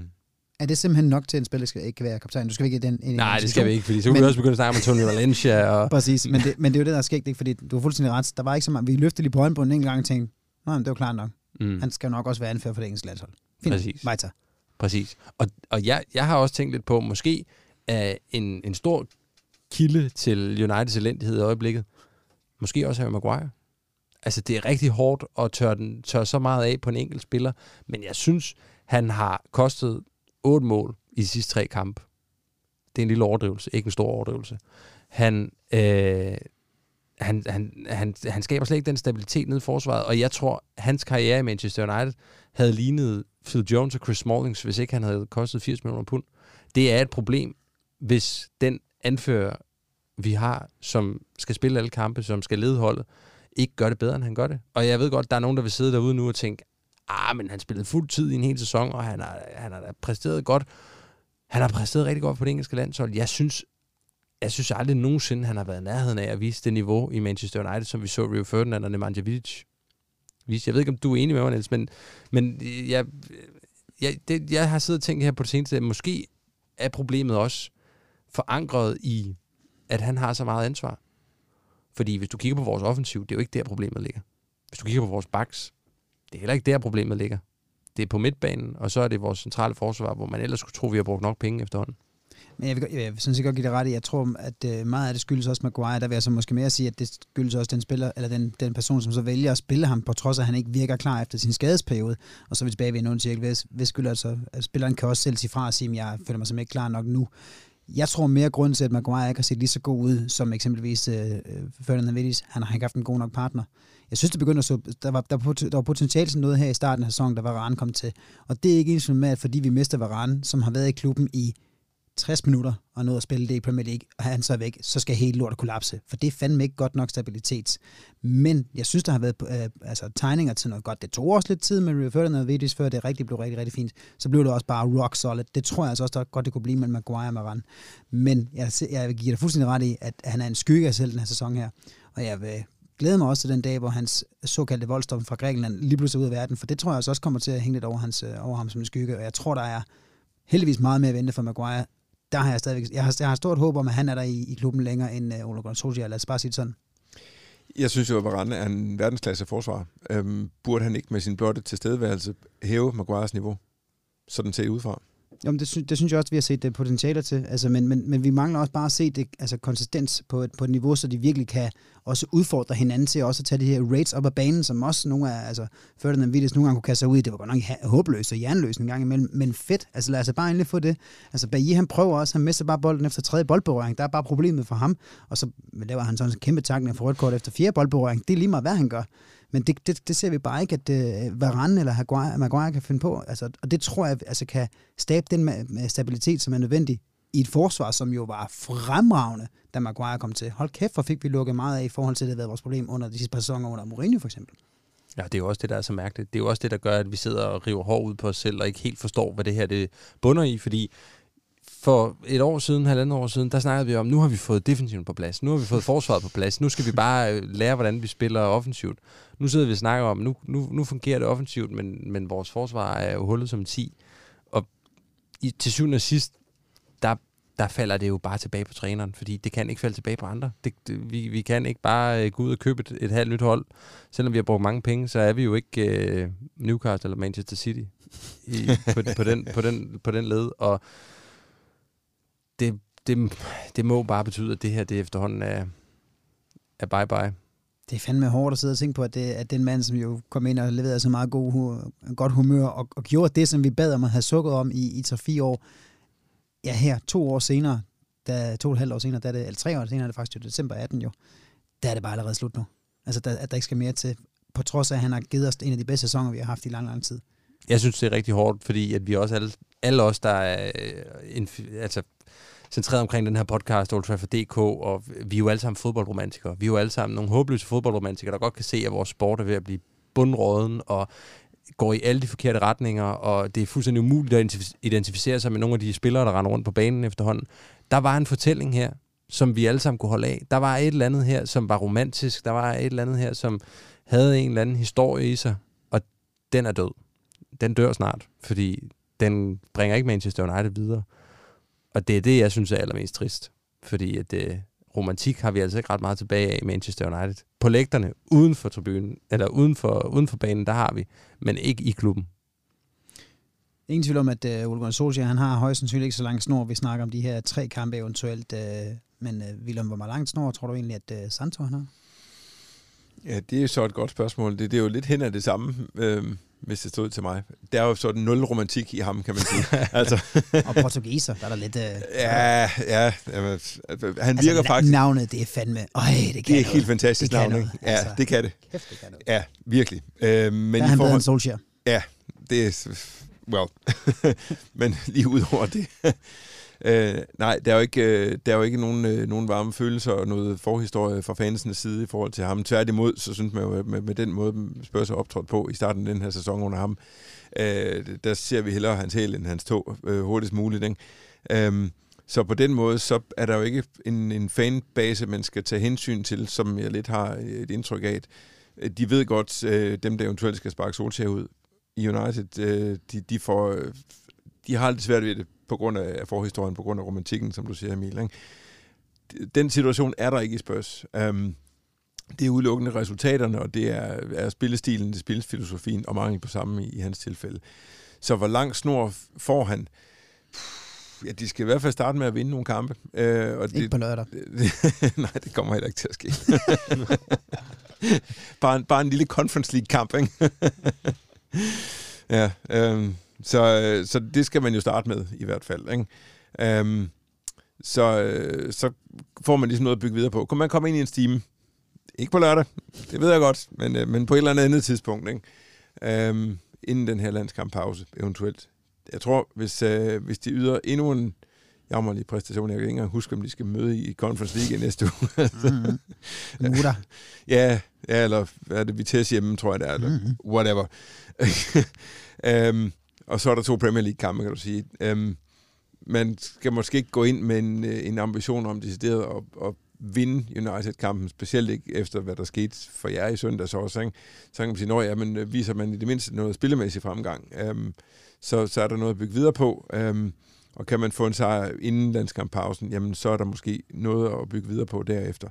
Speaker 1: Er det simpelthen nok til, at en spiller skal ikke være kaptajn? Du skal ikke i den
Speaker 4: en Nej, det skal vi ikke, fordi så kunne vi også begynde at snakke om Antonio Valencia. Og...
Speaker 1: Præcis, men det, men det er jo det, der er sket, ikke? fordi du har fuldstændig ret. Der var ikke så meget. Vi løftede lige på hånden på en enkelt gang og tænkte, nej, men det var klart nok. Mm. Han skal nok også være anfører for det engelske landshold. Fint.
Speaker 4: Præcis.
Speaker 1: Weiter.
Speaker 4: Præcis. Og, og jeg, jeg har også tænkt lidt på, måske er en, en stor kilde til Uniteds elendighed i øjeblikket, måske også Harry Maguire. Altså, det er rigtig hårdt at tørre, den, tørre så meget af på en enkelt spiller, men jeg synes, han har kostet otte mål i de sidste tre kampe. Det er en lille overdrivelse, ikke en stor overdrivelse. Han, øh, han, han, han, han skaber slet ikke den stabilitet nede i forsvaret, og jeg tror, hans karriere i Manchester United havde lignet Phil Jones og Chris Smallings, hvis ikke han havde kostet 80 millioner pund. Det er et problem, hvis den anfører, vi har, som skal spille alle kampe, som skal lede holdet, ikke gør det bedre, end han gør det. Og jeg ved godt, der er nogen, der vil sidde derude nu og tænke, ah, men han spillede fuld tid i en hel sæson, og han har, han har præsteret godt. Han har præsteret rigtig godt på det engelske landshold. Jeg synes, jeg synes aldrig nogensinde, han har været i nærheden af at vise det niveau i Manchester United, som vi så Rio Ferdinand og Nemanja Vidic vise. Jeg ved ikke, om du er enig med mig, Niels, men, men jeg, jeg, det, jeg har siddet og tænkt her på det seneste, at måske er problemet også forankret i, at han har så meget ansvar. Fordi hvis du kigger på vores offensiv, det er jo ikke der, problemet ligger. Hvis du kigger på vores backs, det er heller ikke der, problemet ligger. Det er på midtbanen, og så er det vores centrale forsvar, hvor man ellers skulle tro, at vi har brugt nok penge efterhånden.
Speaker 1: Men jeg vil, jeg vil sådan set godt give det ret i, jeg tror, at øh, meget af det skyldes også Maguire. Der vil jeg så måske mere sige, at det skyldes også den spiller, eller den, den person, som så vælger at spille ham, på trods af, at han ikke virker klar efter sin skadesperiode. Og så er vi tilbage ved en ond cirkel. Hvis, hvis skylder altså, at spilleren kan også selv sige fra og sige, at jeg føler mig som ikke klar nok nu. Jeg tror mere grund til, at Maguire ikke har set lige så god ud, som eksempelvis øh, øh Ferdinand Vittis. Han har ikke haft en god nok partner. Jeg synes, det begynder at så, der var, der, var, der var potentielt sådan noget her i starten af sæsonen, der var Varane kom til. Og det er ikke ens med, at fordi vi mister Varane, som har været i klubben i 60 minutter og nået at spille det i Premier League, og han så er væk, så skal hele lortet kollapse. For det er fandme ikke godt nok stabilitet. Men jeg synes, der har været øh, altså, tegninger til noget godt. Det tog også lidt tid med Rio Ferdinand og Vidic, før det rigtig blev rigtig, rigtig fint. Så blev det også bare rock solid. Det tror jeg altså også der godt, det kunne blive med Maguire og Maran. Men jeg, jeg vil give dig fuldstændig ret i, at han er en skygge af selv den her sæson her. Og jeg vil glæde mig også til den dag, hvor hans såkaldte voldstof fra Grækenland lige pludselig ud af verden, for det tror jeg altså også kommer til at hænge lidt over, hans, øh, over ham som en skygge, og jeg tror, der er heldigvis meget mere at vente for Maguire. Der har jeg stadigvæk, jeg har, jeg har stort håb om, at han er der i, i klubben længere end uh, Ole Gunnar Solskjaer, lad os bare sige det sådan.
Speaker 3: Jeg synes jo, at Varane er en verdensklasse forsvar. Øhm, burde han ikke med sin blotte tilstedeværelse hæve Maguires niveau? Sådan ser det ud fra.
Speaker 1: Jamen, det, synes, det synes jeg også, vi har set det potentialer til. Altså, men, men, men vi mangler også bare at se det, altså konsistens på et, på et niveau, så de virkelig kan også udfordre hinanden til også at tage de her rates op af banen, som også nogle af, altså Ferdinand Vittes nogle gange kunne kaste sig ud i. Det var godt nok håbløst og jernløst en gang imellem, men fedt. Altså lad os bare endelig få det. Altså Bailly, han prøver også, han mister bare bolden efter tredje boldberøring. Der er bare problemet for ham. Og så laver han sådan en kæmpe takning for rødt kort efter fjerde boldberøring. Det er lige meget, hvad han gør. Men det, det, det ser vi bare ikke, at uh, Varane eller Maguire, Maguire kan finde på. Altså, og det tror jeg altså, kan stabe den med, med stabilitet, som er nødvendig i et forsvar, som jo var fremragende, da Maguire kom til. Hold kæft, hvor fik vi lukket meget af i forhold til, det, det været vores problem under de sidste par sæsoner under Mourinho for eksempel.
Speaker 4: Ja, det er jo også det, der er så mærkeligt. Det er jo også det, der gør, at vi sidder og river hår ud på os selv, og ikke helt forstår, hvad det her det bunder i, fordi for et år siden, halvandet år siden, der snakkede vi om, nu har vi fået defensiven på plads, nu har vi fået forsvaret på plads, nu skal vi bare øh, lære, hvordan vi spiller offensivt. Nu sidder vi og snakker om, nu, nu, nu fungerer det offensivt, men, men vores forsvar er jo hullet som 10. Og i, til syvende og sidst, der, der falder det jo bare tilbage på træneren, fordi det kan ikke falde tilbage på andre. Det, det, vi, vi kan ikke bare øh, gå ud og købe et, et halvt nyt hold. Selvom vi har brugt mange penge, så er vi jo ikke øh, Newcastle eller Manchester City i, på, på, den, på, den, på den led. Og det, det, det må bare betyde, at det her det efterhånden er, er bye-bye.
Speaker 1: Det er fandme hårdt at sidde og tænke på, at, det, at den mand, som jo kom ind og leverede så meget god, hu- godt humør, og, og gjorde det, som vi bad om at have sukket om i, i 3-4 år, ja her, to år senere, da, to og et halvt år senere, der er det, eller tre år senere, er det faktisk jo december 18 jo, der er det bare allerede slut nu. Altså, der, at der ikke skal mere til, på trods af, at han har givet os en af de bedste sæsoner, vi har haft i lang, lang tid.
Speaker 4: Jeg synes, det er rigtig hårdt, fordi at vi også alle, alle os, der er øh, altså, centreret omkring den her podcast, Old Trafford DK, og vi er jo alle sammen fodboldromantikere. Vi er jo alle sammen nogle håbløse fodboldromantikere, der godt kan se, at vores sport er ved at blive bundråden, og går i alle de forkerte retninger, og det er fuldstændig umuligt at identificere sig med nogle af de spillere, der render rundt på banen efterhånden. Der var en fortælling her, som vi alle sammen kunne holde af. Der var et eller andet her, som var romantisk. Der var et eller andet her, som havde en eller anden historie i sig, og den er død. Den dør snart, fordi den bringer ikke Manchester United videre. Og det er det, jeg synes er allermest trist. Fordi at øh, romantik har vi altså ikke ret meget tilbage af i Manchester United. På lægterne, uden for tribunen, eller uden for, uden for banen, der har vi, men ikke i klubben.
Speaker 1: Ingen tvivl om, at uh, Ole Gunnar Solskjaer, han har højst sandsynligt ikke så lang snor. Vi snakker om de her tre kampe eventuelt. Uh, men uh, Willem, hvor meget lang snor tror du egentlig, at uh, Santo han har?
Speaker 3: Ja, det er jo så et godt spørgsmål. Det, det er jo lidt hen af det samme, øh, hvis det stod til mig. Der er jo sådan nul romantik i ham, kan man sige. altså.
Speaker 1: og portugiser, der er der lidt... Uh,
Speaker 3: ja, ja. Jamen, han
Speaker 1: altså,
Speaker 3: virker faktisk...
Speaker 1: Navnet, det er fandme... Øj, det kan
Speaker 3: Det er et
Speaker 1: noget.
Speaker 3: helt fantastisk
Speaker 1: det
Speaker 3: navn, ikke?
Speaker 1: noget.
Speaker 3: Ja,
Speaker 1: Altså,
Speaker 3: det kan det.
Speaker 1: Kæft, det kan noget.
Speaker 3: Ja, virkelig. Øh, men
Speaker 1: Der er han bedre
Speaker 3: forhold...
Speaker 1: end Solskjaer.
Speaker 3: Ja, det er... Well. men lige ud over det... Øh, nej, der er jo ikke, øh, der er jo ikke nogen, øh, nogen varme følelser og noget forhistorie fra fansenes side i forhold til ham. Tværtimod, så synes man jo, at med, med den måde, Spurs har optrådt på i starten af den her sæson under ham, øh, der ser vi hellere hans hæl end hans tog øh, hurtigst muligt. Ikke? Øh, så på den måde, så er der jo ikke en, en fanbase, man skal tage hensyn til, som jeg lidt har et indtryk af. at, De ved godt, øh, dem der eventuelt skal sparke Solskjaer ud i United, øh, de, de, får, øh, de har lidt svært ved det på grund af forhistorien, på grund af romantikken, som du siger, Emil. Ikke? Den situation er der ikke i Spurs. Um, det er udelukkende resultaterne, og det er, er spillestilen, det er spilsfilosofien og mangel på samme i, i hans tilfælde. Så hvor lang snor får han? Ja, de skal i hvert fald starte med at vinde nogle kampe. Uh, og det,
Speaker 1: Ikke på lørdag.
Speaker 3: nej, det kommer heller ikke til at ske. bare, en, bare en lille Conference League-kamp, ikke? ja, øhm, så, øh, så det skal man jo starte med, i hvert fald. Ikke? Øhm, så, øh, så får man ligesom noget at bygge videre på. Kan man komme ind i en stime? Ikke på lørdag, det ved jeg godt, men, øh, men på et eller andet andet tidspunkt. Ikke? Øhm, inden den her landskamppause, eventuelt. Jeg tror, hvis, øh, hvis de yder endnu en jammerlig præstation, jeg kan ikke engang huske, om de skal møde i Conference League næste uge.
Speaker 1: Mm-hmm. Mutter.
Speaker 3: Ja, ja, eller hvad er det, Vitesse hjemme, tror jeg det er, eller
Speaker 1: Mhm.
Speaker 3: whatever. um, og så er der to Premier League-kampe, kan du sige. Øhm, man skal måske ikke gå ind med en, øh, en ambition om decideret at, at vinde United-kampen, specielt ikke efter, hvad der skete for jer i søndags også. Ikke? Så kan man sige, at men øh, viser man i det mindste noget spillemæssig fremgang, øhm, så, så er der noget at bygge videre på. Øhm, og kan man få en sejr inden landskamppausen, jamen så er der måske noget at bygge videre på derefter.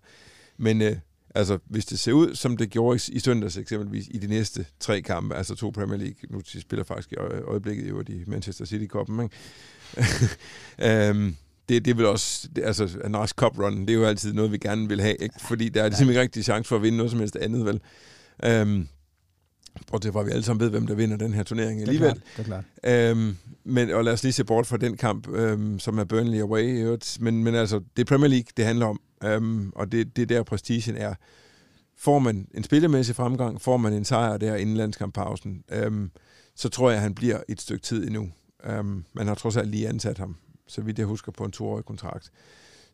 Speaker 3: Men øh, Altså, hvis det ser ud, som det gjorde i, i søndags eksempelvis, i de næste tre kampe, altså to Premier League, nu de spiller faktisk i øje- øjeblikket jo de Manchester City-koppen, ikke? um, det, det vil også, det, altså en rask cup run, det er jo altid noget, vi gerne vil have, ikke? fordi der er ligesom ikke rigtig chance for at vinde noget som helst andet, vel? Um, og det var vi alle sammen ved, hvem der vinder den her turnering
Speaker 1: Det er
Speaker 3: alligevel.
Speaker 1: klart. Det er klart.
Speaker 3: Øhm, men, og lad os lige se bort fra den kamp, øhm, som er Burnley away. i. Men, men altså, det er Premier League, det handler om. Øhm, og det, det er der, prestigen er. Får man en spillemæssig fremgang, får man en sejr der inden landskamppausen, øhm, så tror jeg, at han bliver et stykke tid endnu. Øhm, man har trods alt lige ansat ham, så vidt jeg husker, på en toårig kontrakt.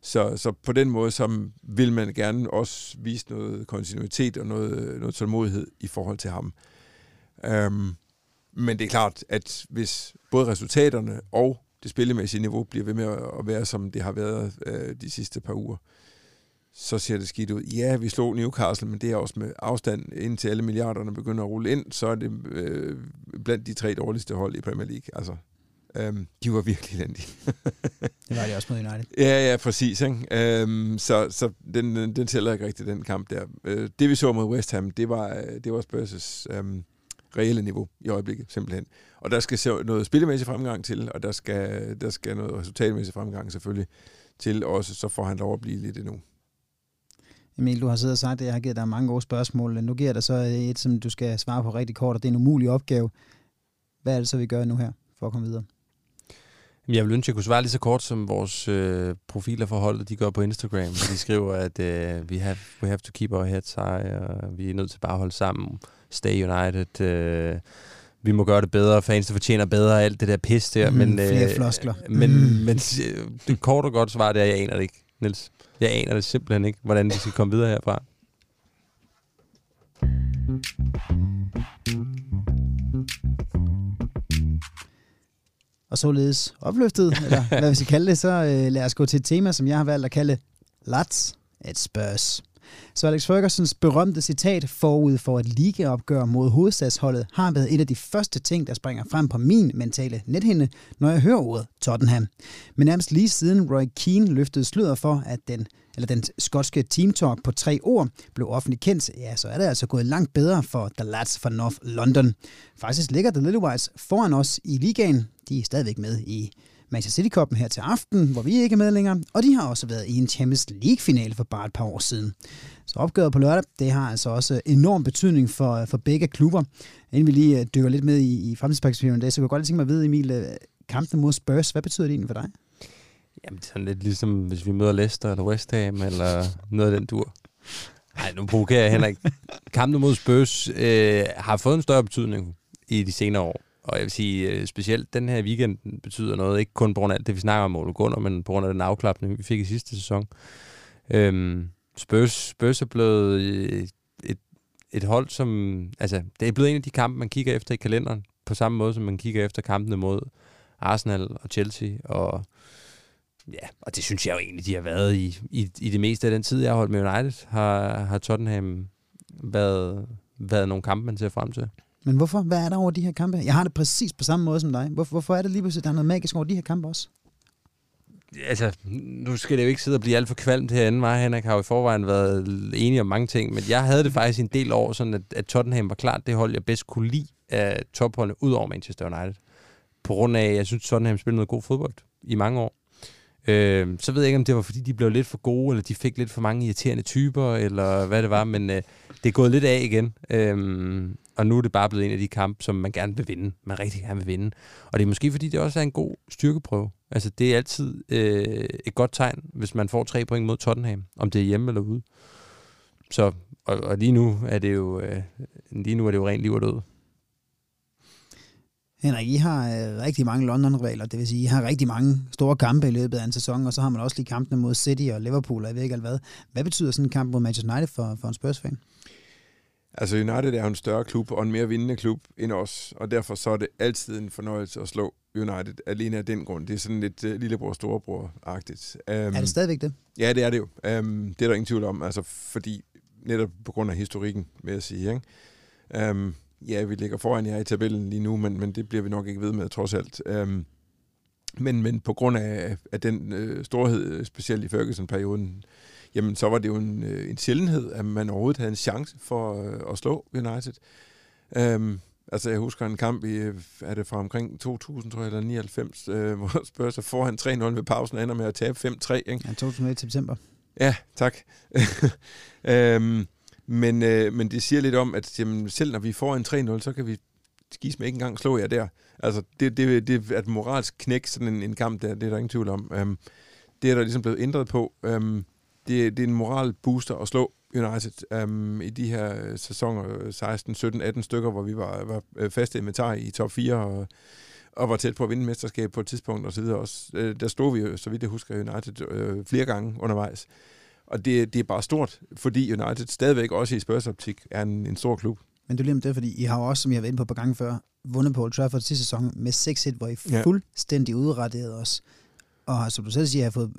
Speaker 3: Så, så på den måde, så vil man gerne også vise noget kontinuitet og noget, noget tålmodighed i forhold til ham. Øhm, men det er klart, at hvis både resultaterne og det spillemæssige niveau bliver ved med at være, som det har været øh, de sidste par uger, så ser det skidt ud. Ja, vi slog Newcastle, men det er også med afstand, indtil alle milliarderne begynder at rulle ind, så er det øh, blandt de tre dårligste hold i Premier League. Altså, øhm, de var virkelig elendige.
Speaker 1: Det var det også mod United.
Speaker 3: Ja, ja, præcis. Ikke? Øhm, så så den, den, den tæller ikke rigtig, den kamp der. Øh, det vi så mod West Ham, det var, øh, det var Spurs' øhm, reelle niveau i øjeblikket, simpelthen. Og der skal se noget spillemæssig fremgang til, og der skal, der skal noget resultatmæssig fremgang selvfølgelig til også, så får han lov at blive lidt endnu.
Speaker 1: Emil, du har siddet og sagt, at jeg har givet dig mange gode spørgsmål. Nu giver jeg dig så et, som du skal svare på rigtig kort, og det er en umulig opgave. Hvad er det så, vi gør nu her, for at komme videre?
Speaker 4: Jamen, Jeg vil ønske, at jeg kunne svare lige så kort, som vores øh, profiler for holdet, de gør på Instagram. De skriver, at øh, we, have, we have to keep our heads high, og vi er nødt til bare at holde sammen. Stay united. Øh, vi må gøre det bedre. Fansene fortjener bedre. Alt det der pis der.
Speaker 1: Mm,
Speaker 4: men,
Speaker 1: flere floskler.
Speaker 4: Men,
Speaker 1: Mm.
Speaker 4: men øh, det kort og godt svar det er, jeg aner det ikke, Niels. Jeg aner det simpelthen ikke, hvordan vi skal komme videre herfra.
Speaker 1: Og således opløftet, eller hvad vi skal kalde det, så øh, lad os gå til et tema, som jeg har valgt at kalde Lots et Spurs. Så Alex Fergusons berømte citat forud for et ligaopgør mod hovedstadsholdet har været et af de første ting, der springer frem på min mentale nethinde, når jeg hører ordet Tottenham. Men nærmest lige siden Roy Keane løftede sløret for, at den eller den skotske team talk på tre ord blev offentligt kendt, ja, så er det altså gået langt bedre for The Lads fra North London. Faktisk ligger The Little Whites foran os i ligaen. De er stadigvæk med i Manchester City Cup'en her til aften, hvor vi ikke er med længere, og de har også været i en Champions League-finale for bare et par år siden. Så opgøret på lørdag, det har altså også enorm betydning for, for begge klubber. Inden vi lige øh, dykker lidt med i, i fremtidsperspektiven i dag, så kunne jeg godt lige tænke mig at vide, Emil, øh, kampen mod Spurs, hvad betyder det egentlig for dig?
Speaker 4: Jamen, det er sådan lidt ligesom, hvis vi møder Leicester eller West Ham, eller noget af den dur. Nej, nu provokerer jeg Henrik. Kampen mod Spurs øh, har fået en større betydning i de senere år. Og jeg vil sige, øh, specielt den her weekend betyder noget, ikke kun på grund af det, vi snakker om Ole Gunnar, men på grund af den afklapning, vi fik i sidste sæson. Øhm, Spurs, Spurs er blevet øh, et, et hold, som... Altså, det er blevet en af de kampe, man kigger efter i kalenderen, på samme måde, som man kigger efter kampene mod Arsenal og Chelsea, og Ja, og det synes jeg jo egentlig, de har været i, i, i det meste af den tid, jeg har holdt med United, har, har Tottenham været, været nogle kampe, man ser frem til.
Speaker 1: Men hvorfor? Hvad er der over de her kampe? Jeg har det præcis på samme måde som dig. Hvorfor, hvorfor er det lige pludselig, at der er noget magisk over de her kampe også?
Speaker 4: Altså, nu skal det jo ikke sidde og blive alt for kvalmt herinde. Mig og Henrik har jo i forvejen været enige om mange ting, men jeg havde det faktisk en del år, sådan at, at Tottenham var klart det hold, jeg bedst kunne lide af topholdene, ud over Manchester United. På grund af, at jeg synes, Tottenham spillede noget god fodbold i mange år. Øh, så ved jeg ikke, om det var, fordi de blev lidt for gode, eller de fik lidt for mange irriterende typer, eller hvad det var, men øh, det er gået lidt af igen. Øh, og nu er det bare blevet en af de kampe, som man gerne vil vinde. Man rigtig gerne vil vinde. Og det er måske, fordi det også er en god styrkeprøve. Altså, det er altid øh, et godt tegn, hvis man får tre point mod Tottenham, om det er hjemme eller ude. Så, og, og lige nu er det jo øh, lige nu er det jo rent liv og død.
Speaker 1: Henrik, I har øh, rigtig mange London-rivaler, det vil sige, I har rigtig mange store kampe i løbet af en sæson, og så har man også lige kampene mod City og Liverpool, og jeg ved ikke alt hvad. Hvad betyder sådan en kamp mod Manchester United for, for en Spurs-fan?
Speaker 3: Altså United er en større klub og en mere vindende klub end os, og derfor så er det altid en fornøjelse at slå United alene af den grund. Det er sådan lidt uh, lillebror-storebror-agtigt. Um,
Speaker 1: Er det stadigvæk det?
Speaker 3: Ja, det er det jo. Um, det er der ingen tvivl om, altså fordi netop på grund af historikken, vil jeg sige. Ikke? Um, ja, vi ligger foran jer i tabellen lige nu, men, men det bliver vi nok ikke ved med, trods alt. Um, men, men på grund af, af den øh, storhed, specielt i Ferguson-perioden, jamen så var det jo en, øh, en sjældenhed, at man overhovedet havde en chance for øh, at slå United. Øhm, altså jeg husker en kamp i, er det fra omkring 2000, tror jeg, eller 99, øh, hvor Spurs er foran 3-0 ved pausen og ender med at tabe 5-3. Ikke?
Speaker 1: Ja, 2001 september.
Speaker 3: Ja, tak. øhm, men, øh, men det siger lidt om, at jamen, selv når vi får en 3-0, så kan vi skis med ikke engang slå jer der. Altså, det, det, det er et moralsk knæk, sådan en, en kamp der, det er der ingen tvivl om. Øhm, det er der ligesom blevet ændret på. Øhm, det, det er en moral booster at slå United øhm, i de her sæsoner, 16, 17, 18 stykker, hvor vi var, var øh, faste inventar i top 4 og, og var tæt på at vinde mesterskab på et tidspunkt og så videre også. Øh, der stod vi jo, så vidt jeg husker, United øh, flere gange undervejs. Og det, det er bare stort, fordi United stadigvæk også i Spurs optik er en, en stor klub.
Speaker 1: Men du glemte det, fordi I har jo også, som jeg har været inde på et par gange før, vundet på Old Trafford sidste sæson med 6-1, hvor I
Speaker 3: Ja.
Speaker 1: fuldstændig udrettede os. Og som du selv siger, har fået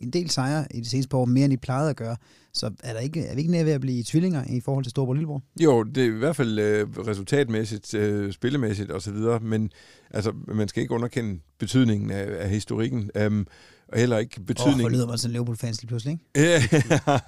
Speaker 1: en del sejre i de seneste par år, mere end I plejede at gøre. Så er, der ikke, er vi ikke nær ved at blive tvillinger i forhold til Storborg og Lilleborg?
Speaker 3: Jo, det er i hvert fald øh, resultatmæssigt, øh, spillemæssigt osv., men altså, man skal ikke underkende betydningen af, af historikken, øhm, og heller ikke
Speaker 1: Åh, oh,
Speaker 3: betydningen...
Speaker 1: lyder man sådan Liverpool-fans lige pludselig, ikke?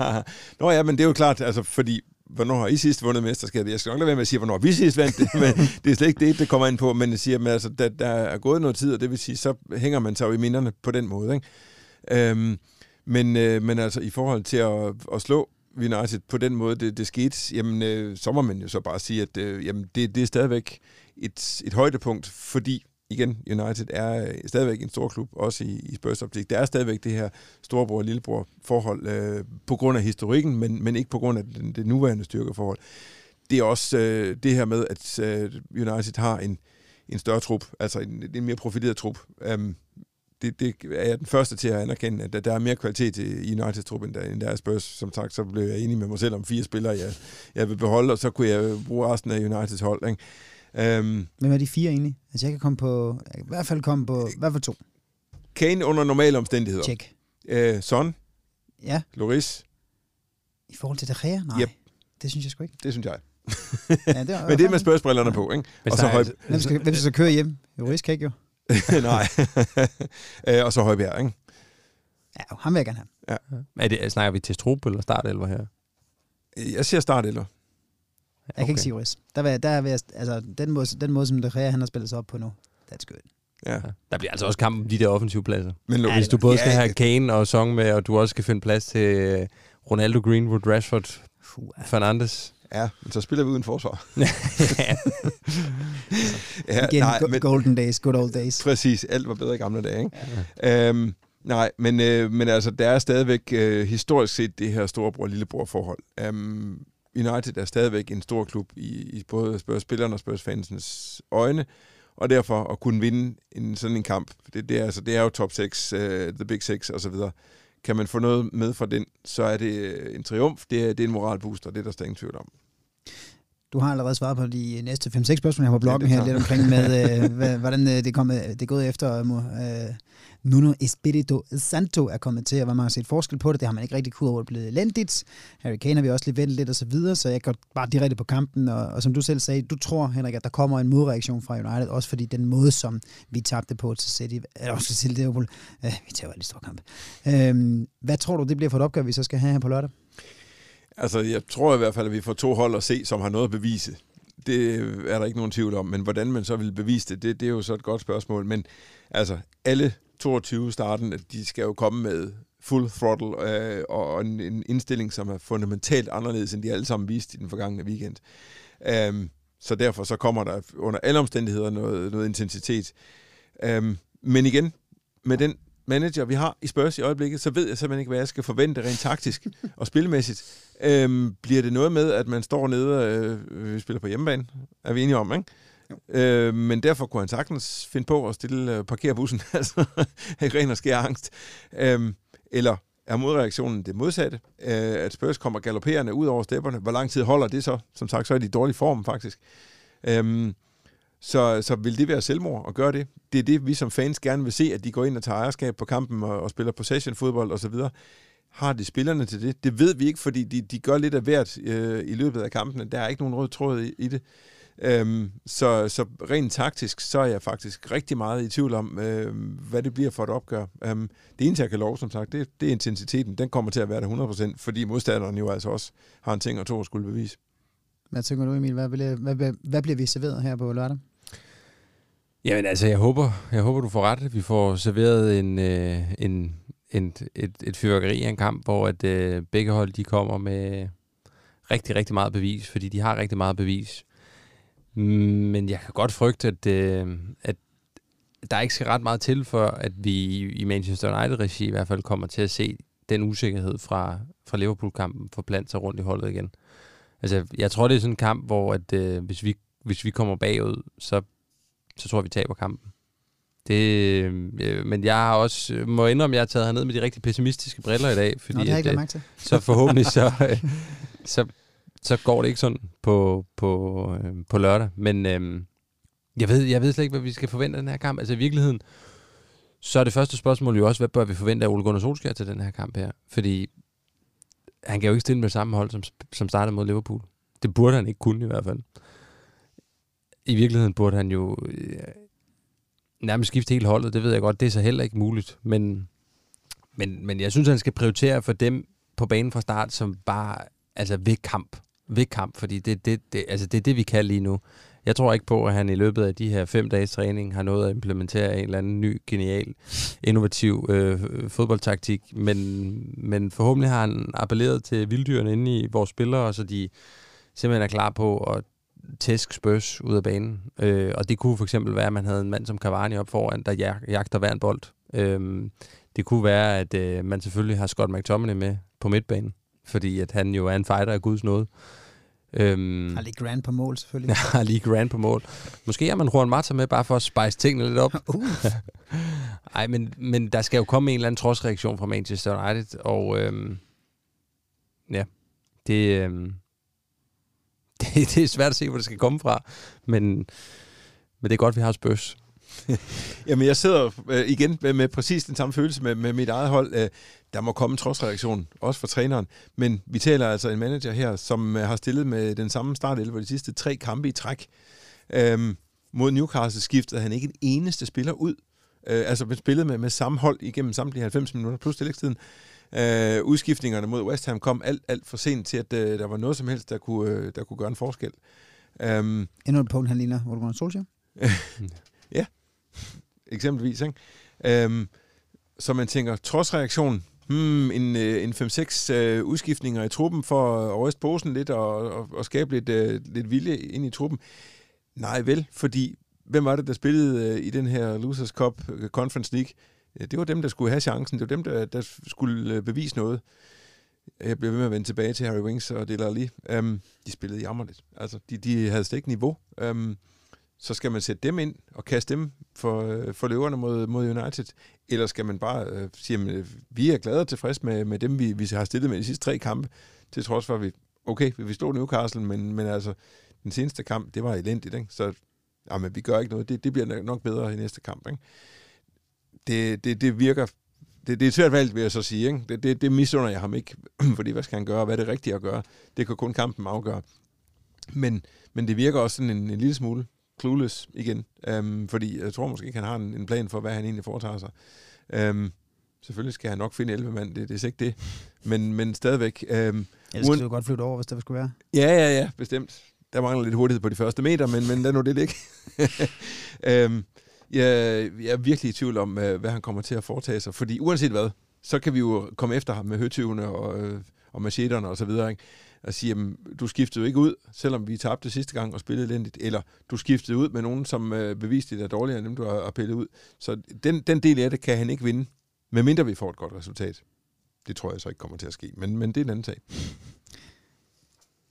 Speaker 3: Nå ja, men det er jo klart, altså, fordi hvornår har I sidst vundet mesterskabet? Jeg skal nok lade være med at sige, hvornår vi sidst vandt det, men det er slet ikke det, det kommer ind på. Men jeg siger, at altså, der, der er gået noget tid, og det vil sige, så hænger man sig jo i minderne på den måde. Ikke? Øhm, men, øh, men altså, i forhold til at, at slå United på den måde, det, det skete, jamen, øh, så må man jo så bare sige, at øh, jamen, det, det er stadigvæk et, et højdepunkt, fordi igen, United er øh, stadigvæk en stor klub, også i, i Spurs optik. Der er stadigvæk det her storebror-lillebror-forhold øh, på grund af historikken, men, men ikke på grund af den, det nuværende styrkeforhold. Det er også øh, det her med, at øh, United har en, en større trup, altså en, en mere profileret trup. Um, det, det er jeg den første til at anerkende, at der, er mere kvalitet i Uniteds trup, end der, end der er i Spurs. Som sagt, så blev jeg enig med mig selv om fire spillere, jeg, jeg vil beholde, og så kunne jeg bruge resten af Uniteds hold. Ikke? Um,
Speaker 1: Hvem er de fire egentlig? Altså jeg kan komme på, jeg kan i hvert fald komme på, i hvert fald to.
Speaker 3: Kane under normale omstændigheder.
Speaker 1: Tjek.
Speaker 3: Uh, Son,
Speaker 1: Ja,
Speaker 3: Loris,
Speaker 1: i forhold til De Gea? Nej,
Speaker 3: Yep.
Speaker 1: det synes jeg sgu ikke.
Speaker 3: det synes jeg.
Speaker 1: Ja, det
Speaker 3: Men det er med spørgsmålsbrillerne på, ikke?
Speaker 4: Hvis
Speaker 3: Og så høj...
Speaker 1: Hvem skal, hvem skal så køre hjem? Joris kan ikke jo.
Speaker 3: Nej. Øh, og så Højbjerg, ikke?
Speaker 1: Ja, ham vil jeg gerne have.
Speaker 4: Er det, snakker vi til Strup eller start eller her?
Speaker 3: Jeg siger start
Speaker 1: Jeg kan ikke sige Joris. Der, vil, der vil altså, den måde, den måde som De Gea, han har spillet sig op på nu, that's good.
Speaker 3: Ja.
Speaker 4: Ja. Der bliver altså også kamp om de der offensive pladser.
Speaker 3: Men
Speaker 1: Ja,
Speaker 3: Loris,
Speaker 4: Hvis du både skal
Speaker 3: Ja,
Speaker 4: have Kane og Song med, og du også skal finde plads til øh, Ronaldo, Greenwood, Rashford,
Speaker 1: ja.
Speaker 4: Fernandes.
Speaker 3: Ja, men så spiller vi uden forsvar.
Speaker 4: ja.
Speaker 3: Ja,
Speaker 1: Igen,
Speaker 3: nej,
Speaker 1: go-
Speaker 3: men,
Speaker 1: golden days, good old days.
Speaker 3: præcis. Alt var bedre i gamle dage, ikke? Ja. Øhm, nej, men, øh, men altså, der er stadigvæk øh, historisk set det her storebror-lillebror-forhold. Um, United er stadigvæk en stor klub i, i både Spurs-spillerne og Spurs-fansens øjne, og derfor at kunne vinde en sådan en kamp, det, det, er, altså, det er jo top 6, uh, the big 6 osv., kan man få noget med fra den, så er det øh, en triumf, det er, det er en moralbooster, det er der slet ingen tvivl om.
Speaker 1: Du har allerede svaret på de næste 5-6 spørgsmål, jeg har på bloggen
Speaker 3: Ja,
Speaker 1: her, lidt omkring med, øh, hvordan øh, det, kommet, det er gået efter øh, Nuno Espirito Santo er kommet til, og hvad man har set forskel på det. Det har man ikke rigtig kunne over, blevet elendigt. Harry Kane har vi også lige ventet lidt og så videre, så jeg går bare direkte på kampen. Og, og som du selv sagde, du tror, Henrik, at der kommer en modreaktion fra United, også fordi den måde, som vi tabte på til City, eller også til Liverpool, øh, vi tager jo en stor kamp. Øh, hvad tror du, det bliver for et opgør, vi så skal have her på lørdag?
Speaker 3: Altså, jeg tror i hvert fald, at vi får to hold at se, som har noget at bevise. Det er der ikke nogen tvivl om, men hvordan man så vil bevise det, det, det er jo så et godt spørgsmål. Men altså, alle 22 starten, de skal jo komme med full throttle øh, og en, en indstilling, som er fundamentalt anderledes, end de alle sammen viste i den forgangne weekend. Um, så derfor så kommer der under alle omstændigheder noget, noget intensitet. Um, men igen, med den manager, vi har i Spurs i øjeblikket, så ved jeg simpelthen ikke, hvad jeg skal forvente rent taktisk og spilmæssigt. Øhm, bliver det noget med, at man står nede og øh, spiller på hjemmebane? Er vi enige om, ikke? Øh, men derfor kunne han sagtens finde på at stille øh, parkere bussen, altså af ren og skær angst. Øh, eller er modreaktionen det modsatte? Øh, at Spurs kommer galopperende ud over stepperne. Hvor lang tid holder det så? Som sagt, så er de i dårlig form, faktisk. Øhm, så, så vil det være selvmord at gøre det? Det er det, vi som fans gerne vil se, at de går ind og tager ejerskab på kampen og, og spiller possession-fodbold osv. Har de spillerne til det? Det ved vi ikke, fordi de, de gør lidt af hvert øh, i løbet af kampene. Der er ikke nogen rød tråd i, i det. Øhm, så, så rent taktisk, så er jeg faktisk rigtig meget i tvivl om, øh, hvad det bliver for et opgør. Øhm, det eneste, jeg kan love, som sagt, det, det er intensiteten. Den kommer til at være der 100%, fordi modstanderen jo altså også har en ting og to at skulle bevise.
Speaker 1: Hvad tænker du, Emil? Hvad, hvad, hvad, hvad bliver vi serveret her på lørdag?
Speaker 4: Jamen altså, jeg håber, jeg håber du får ret. Vi får serveret en, øh, en, en, et, et fyrværkeri af en kamp, hvor at, øh, begge hold de kommer med rigtig, rigtig meget bevis, fordi de har rigtig meget bevis. Men jeg kan godt frygte, at, øh, at der ikke skal ret meget til, for at vi i Manchester United-regi i hvert fald kommer til at se den usikkerhed fra, fra Liverpool-kampen forplante sig rundt i holdet igen. Altså, jeg tror, det er sådan en kamp, hvor at, øh, hvis, vi, hvis vi kommer bagud, så, så tror jeg, vi taber kampen. Det, øh, men jeg har også, øh, må indrømme, at jeg har taget herned med de rigtig pessimistiske briller i dag. Fordi
Speaker 1: Nå, det har jeg ikke
Speaker 4: at, øh, så forhåbentlig så, øh, så, så går det ikke sådan på, på, øh, på lørdag. Men øh, jeg, ved, jeg ved slet ikke, hvad vi skal forvente af den her kamp. Altså i virkeligheden, så er det første spørgsmål jo også, hvad bør vi forvente af Ole Gunnar Solskjaer til den her kamp her? Fordi han kan jo ikke stille med samme hold, som, som startede mod Liverpool. Det burde han ikke kunne i hvert fald. I virkeligheden burde han jo øh, nærmest skifte hele holdet, det ved jeg godt, det er så heller ikke muligt. Men, men, men jeg synes, han skal prioritere for dem på banen fra start, som bare altså ved kamp. Ved kamp, fordi det, det, det, altså det er det, vi kan lige nu. Jeg tror ikke på, at han i løbet af de her fem dages træning har nået at implementere en eller anden ny, genial, innovativ øh, fodboldtaktik, men, men forhåbentlig har han appelleret til vilddyrene inde i vores spillere, så de simpelthen er klar på at tæsk Spurs ud af banen. Øh, og det kunne for eksempel være, at man havde en mand som Cavani op foran, der jag- jagter hver en bold. Øh, det kunne være, at øh, man selvfølgelig har Scott McTominay med på midtbanen, fordi at han jo er en fighter af Guds nåde. Øhm,
Speaker 1: Har lige Grand på mål, selvfølgelig.
Speaker 4: har lige Grant på mål. Måske har man Juan Mata med bare for at spice tingene lidt op.
Speaker 1: Uh,
Speaker 4: Nej, men, men der skal jo komme en eller anden trodsreaktion fra Manchester United, og øhm, ja, det, øhm, det, det er svært at se, hvor det skal komme fra, men, men det er godt, vi har Spurs.
Speaker 3: Jamen, jeg sidder øh, igen med, med præcis den samme følelse med, med mit eget hold. Øh, der må komme en trodsreaktion, også fra træneren. Men vi taler altså en manager her, som øh, har stillet med den samme startelver de sidste tre kampe i træk. Øhm, mod Newcastle skiftede han ikke en eneste spiller ud. Øh, altså spillet med, med samme hold igennem samtlige 90 minutter plus tillægstiden. Øh, udskiftningerne mod West Ham kom alt, alt for sent til, at øh, der var noget som helst, der kunne, øh, der kunne gøre en forskel. Øhm,
Speaker 1: endnu et punkt, han ligner Ole Gunnar Solskjaer.
Speaker 3: eksempelvis. Ikke? Øhm, så man tænker, trods reaktion, hmm, en, øh, en 5-6 øh, udskiftninger i truppen for at ryste posen lidt og, og, og skabe lidt, øh, lidt vilje ind i truppen. Nej vel, fordi hvem var det, der spillede øh, i den her Losers Cup øh, Conference League? Det var dem, der skulle have chancen. Det var dem, der, der skulle øh, bevise noget. Jeg bliver ved med at vende tilbage til Harry Wings og Dele Alli. Um, de spillede jammerligt. Altså, de, de havde slet ikke niveau. Um, så skal man sætte dem ind og kaste dem for, øh, for løverne mod, mod United, eller skal man bare øh, sige, at øh, vi er glade og tilfredse med, med dem, vi, vi har stillet med de sidste tre kampe, til trods for, at vi, okay, vi slog Newcastle, men, men altså, den seneste kamp, det var elendigt, ikke? så jamen, vi gør ikke noget, det, det bliver nok bedre i næste kamp. Ikke? Det, det, det virker, det, det er et svært valg, vil jeg så sige, ikke? Det, det, det misunder jeg ham ikke, fordi hvad skal han gøre, hvad er det rigtige at gøre, det kan kun kampen afgøre. Men, men det virker også sådan en, en lille smule clueless igen, øhm, fordi jeg tror måske ikke, han har en, en plan for, hvad han egentlig foretager sig. Øhm, selvfølgelig skal han nok finde 11 mand, det, det er sikkert det, men, men stadigvæk... Øhm,
Speaker 1: Ellers skulle du godt flytte over, hvis det skulle være.
Speaker 3: Ja, ja, ja, bestemt. Der mangler lidt hurtighed på de første meter, men, men lad nu det ligge. øhm, jeg, jeg er virkelig i tvivl om, øh, hvad han kommer til at foretage sig, fordi uanset hvad, så kan vi jo komme efter ham med høtyvene og, øh, og macheterne og så videre, ikke? At sige, jamen, du skiftede jo ikke ud, selvom vi tabte sidste gang og spillede elendigt, eller du skiftede ud med nogen, som øh, beviste, at det er dårligere end dem, du har, har pillet ud. Så den, den del af det kan han ikke vinde, medmindre vi får et godt resultat. Det tror jeg så ikke kommer til at ske, men, men det er en anden sag.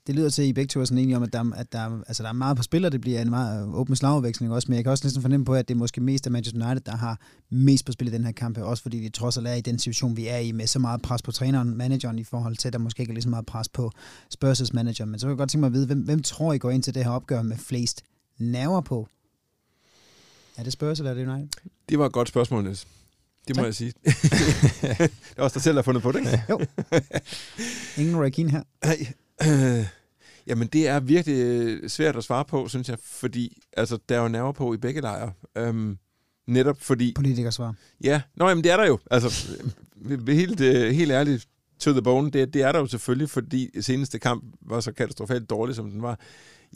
Speaker 1: Det lyder til, at I begge to er sådan enige om, at der, at der, altså der er meget på spil, og det bliver en meget åben slagudveksling også, men jeg kan også næsten fornemme på, at det er måske mest af Manchester United, der har mest på spil i den her kamp, også fordi de trods alt er i den situation, vi er i, med så meget pres på træneren, manageren, i forhold til, at der måske ikke er lige så meget pres på Spurs' manager. Men så vil jeg godt tænke mig at vide, hvem, hvem tror I går ind til det her opgør med flest nerver på? Er det Spurs, eller er det United?
Speaker 3: Det var et godt spørgsmål, Niels. Det må
Speaker 1: Tak.
Speaker 3: jeg sige. det er også dig selv, der har fundet på det, ikke?
Speaker 1: Jo. Ingen Roy her.
Speaker 3: Nej. Øh, Jamen, det er virkelig øh, svært at svare på, synes jeg, fordi altså, der er jo nerver på i begge lejre. Øhm, netop fordi...
Speaker 1: Politikersvar.
Speaker 3: Ja, nå, jamen, det er der jo. Altså, øh, helt, øh, helt ærligt, to the bone, det, det er der jo selvfølgelig, fordi seneste kamp var så katastrofalt dårlig, som den var.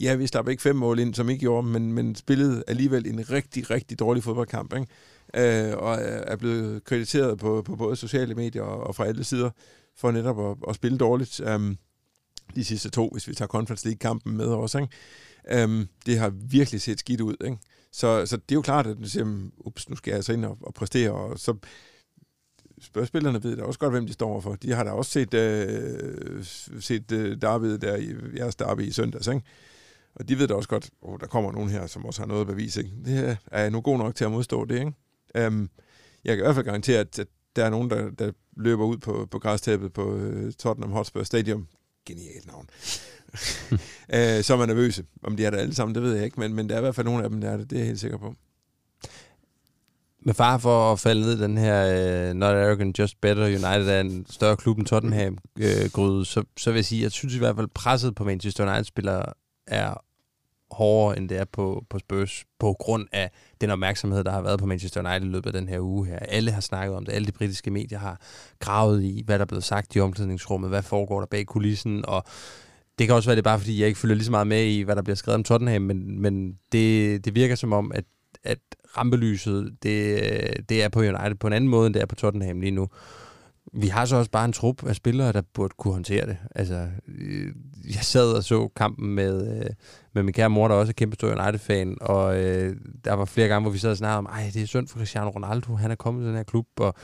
Speaker 3: Ja, vi slap ikke fem mål ind, som ikke gjorde, men, men spillede alligevel en rigtig, rigtig dårlig fodboldkamp, ikke? Øh, og er blevet krediteret på, på både sociale medier og, og fra alle sider for netop at, at spille dårligt. Um, de sidste to, hvis vi tager Conference League-kampen med også. Ikke? Øhm, det har virkelig set skidt ud. Ikke? Så, så det er jo klart, at du siger, ups, nu skal jeg altså ind og, og præstere, og så spørgspillerne ved da også godt, hvem de står for. De har da også set, øh, set øh, Darby der i jeres derby i søndags, ikke? Og de ved da også godt, at oh, der kommer nogen her, som også har noget at bevise. Ikke? Det er jeg nu god nok til at modstå det. Ikke? Um, jeg kan i hvert fald garantere, at, at der er nogen, der, der løber ud på, på græstæppet på uh, Tottenham Hotspur Stadium. Genialt navn. øh, som er nervøse. Om de er der alle sammen, det ved jeg ikke, men, men der er i hvert fald nogle af dem, der er det. Det er jeg helt sikker på.
Speaker 4: Med far for at falde ned i den her uh, Not Arrogant, Just Better United er en større klub end Tottenham-gryde, øh, uh, så, så vil jeg sige, at jeg synes i hvert fald, presset på Manchester United-spillere er hårdere, end det er på, på Spurs, på grund af den opmærksomhed, der har været på Manchester United i løbet af den her uge her. Alle har snakket om det, alle de britiske medier har gravet i, hvad der er blevet sagt i omklædningsrummet, hvad foregår der bag kulissen, og det kan også være, det er bare fordi, jeg ikke følger lige så meget med i, hvad der bliver skrevet om Tottenham, men, men det, det virker som om, at, at rampelyset, det, det er på United på en anden måde, end det er på Tottenham lige nu. Vi har så også bare en trup af spillere, der burde kunne håndtere det. Altså, øh, jeg sad og så kampen med, øh, med min kære mor, der også er kæmpe stor United-fan, og øh, der var flere gange, hvor vi sad og snakkede om, ej, det er synd for Cristiano Ronaldo, han er kommet til den her klub, og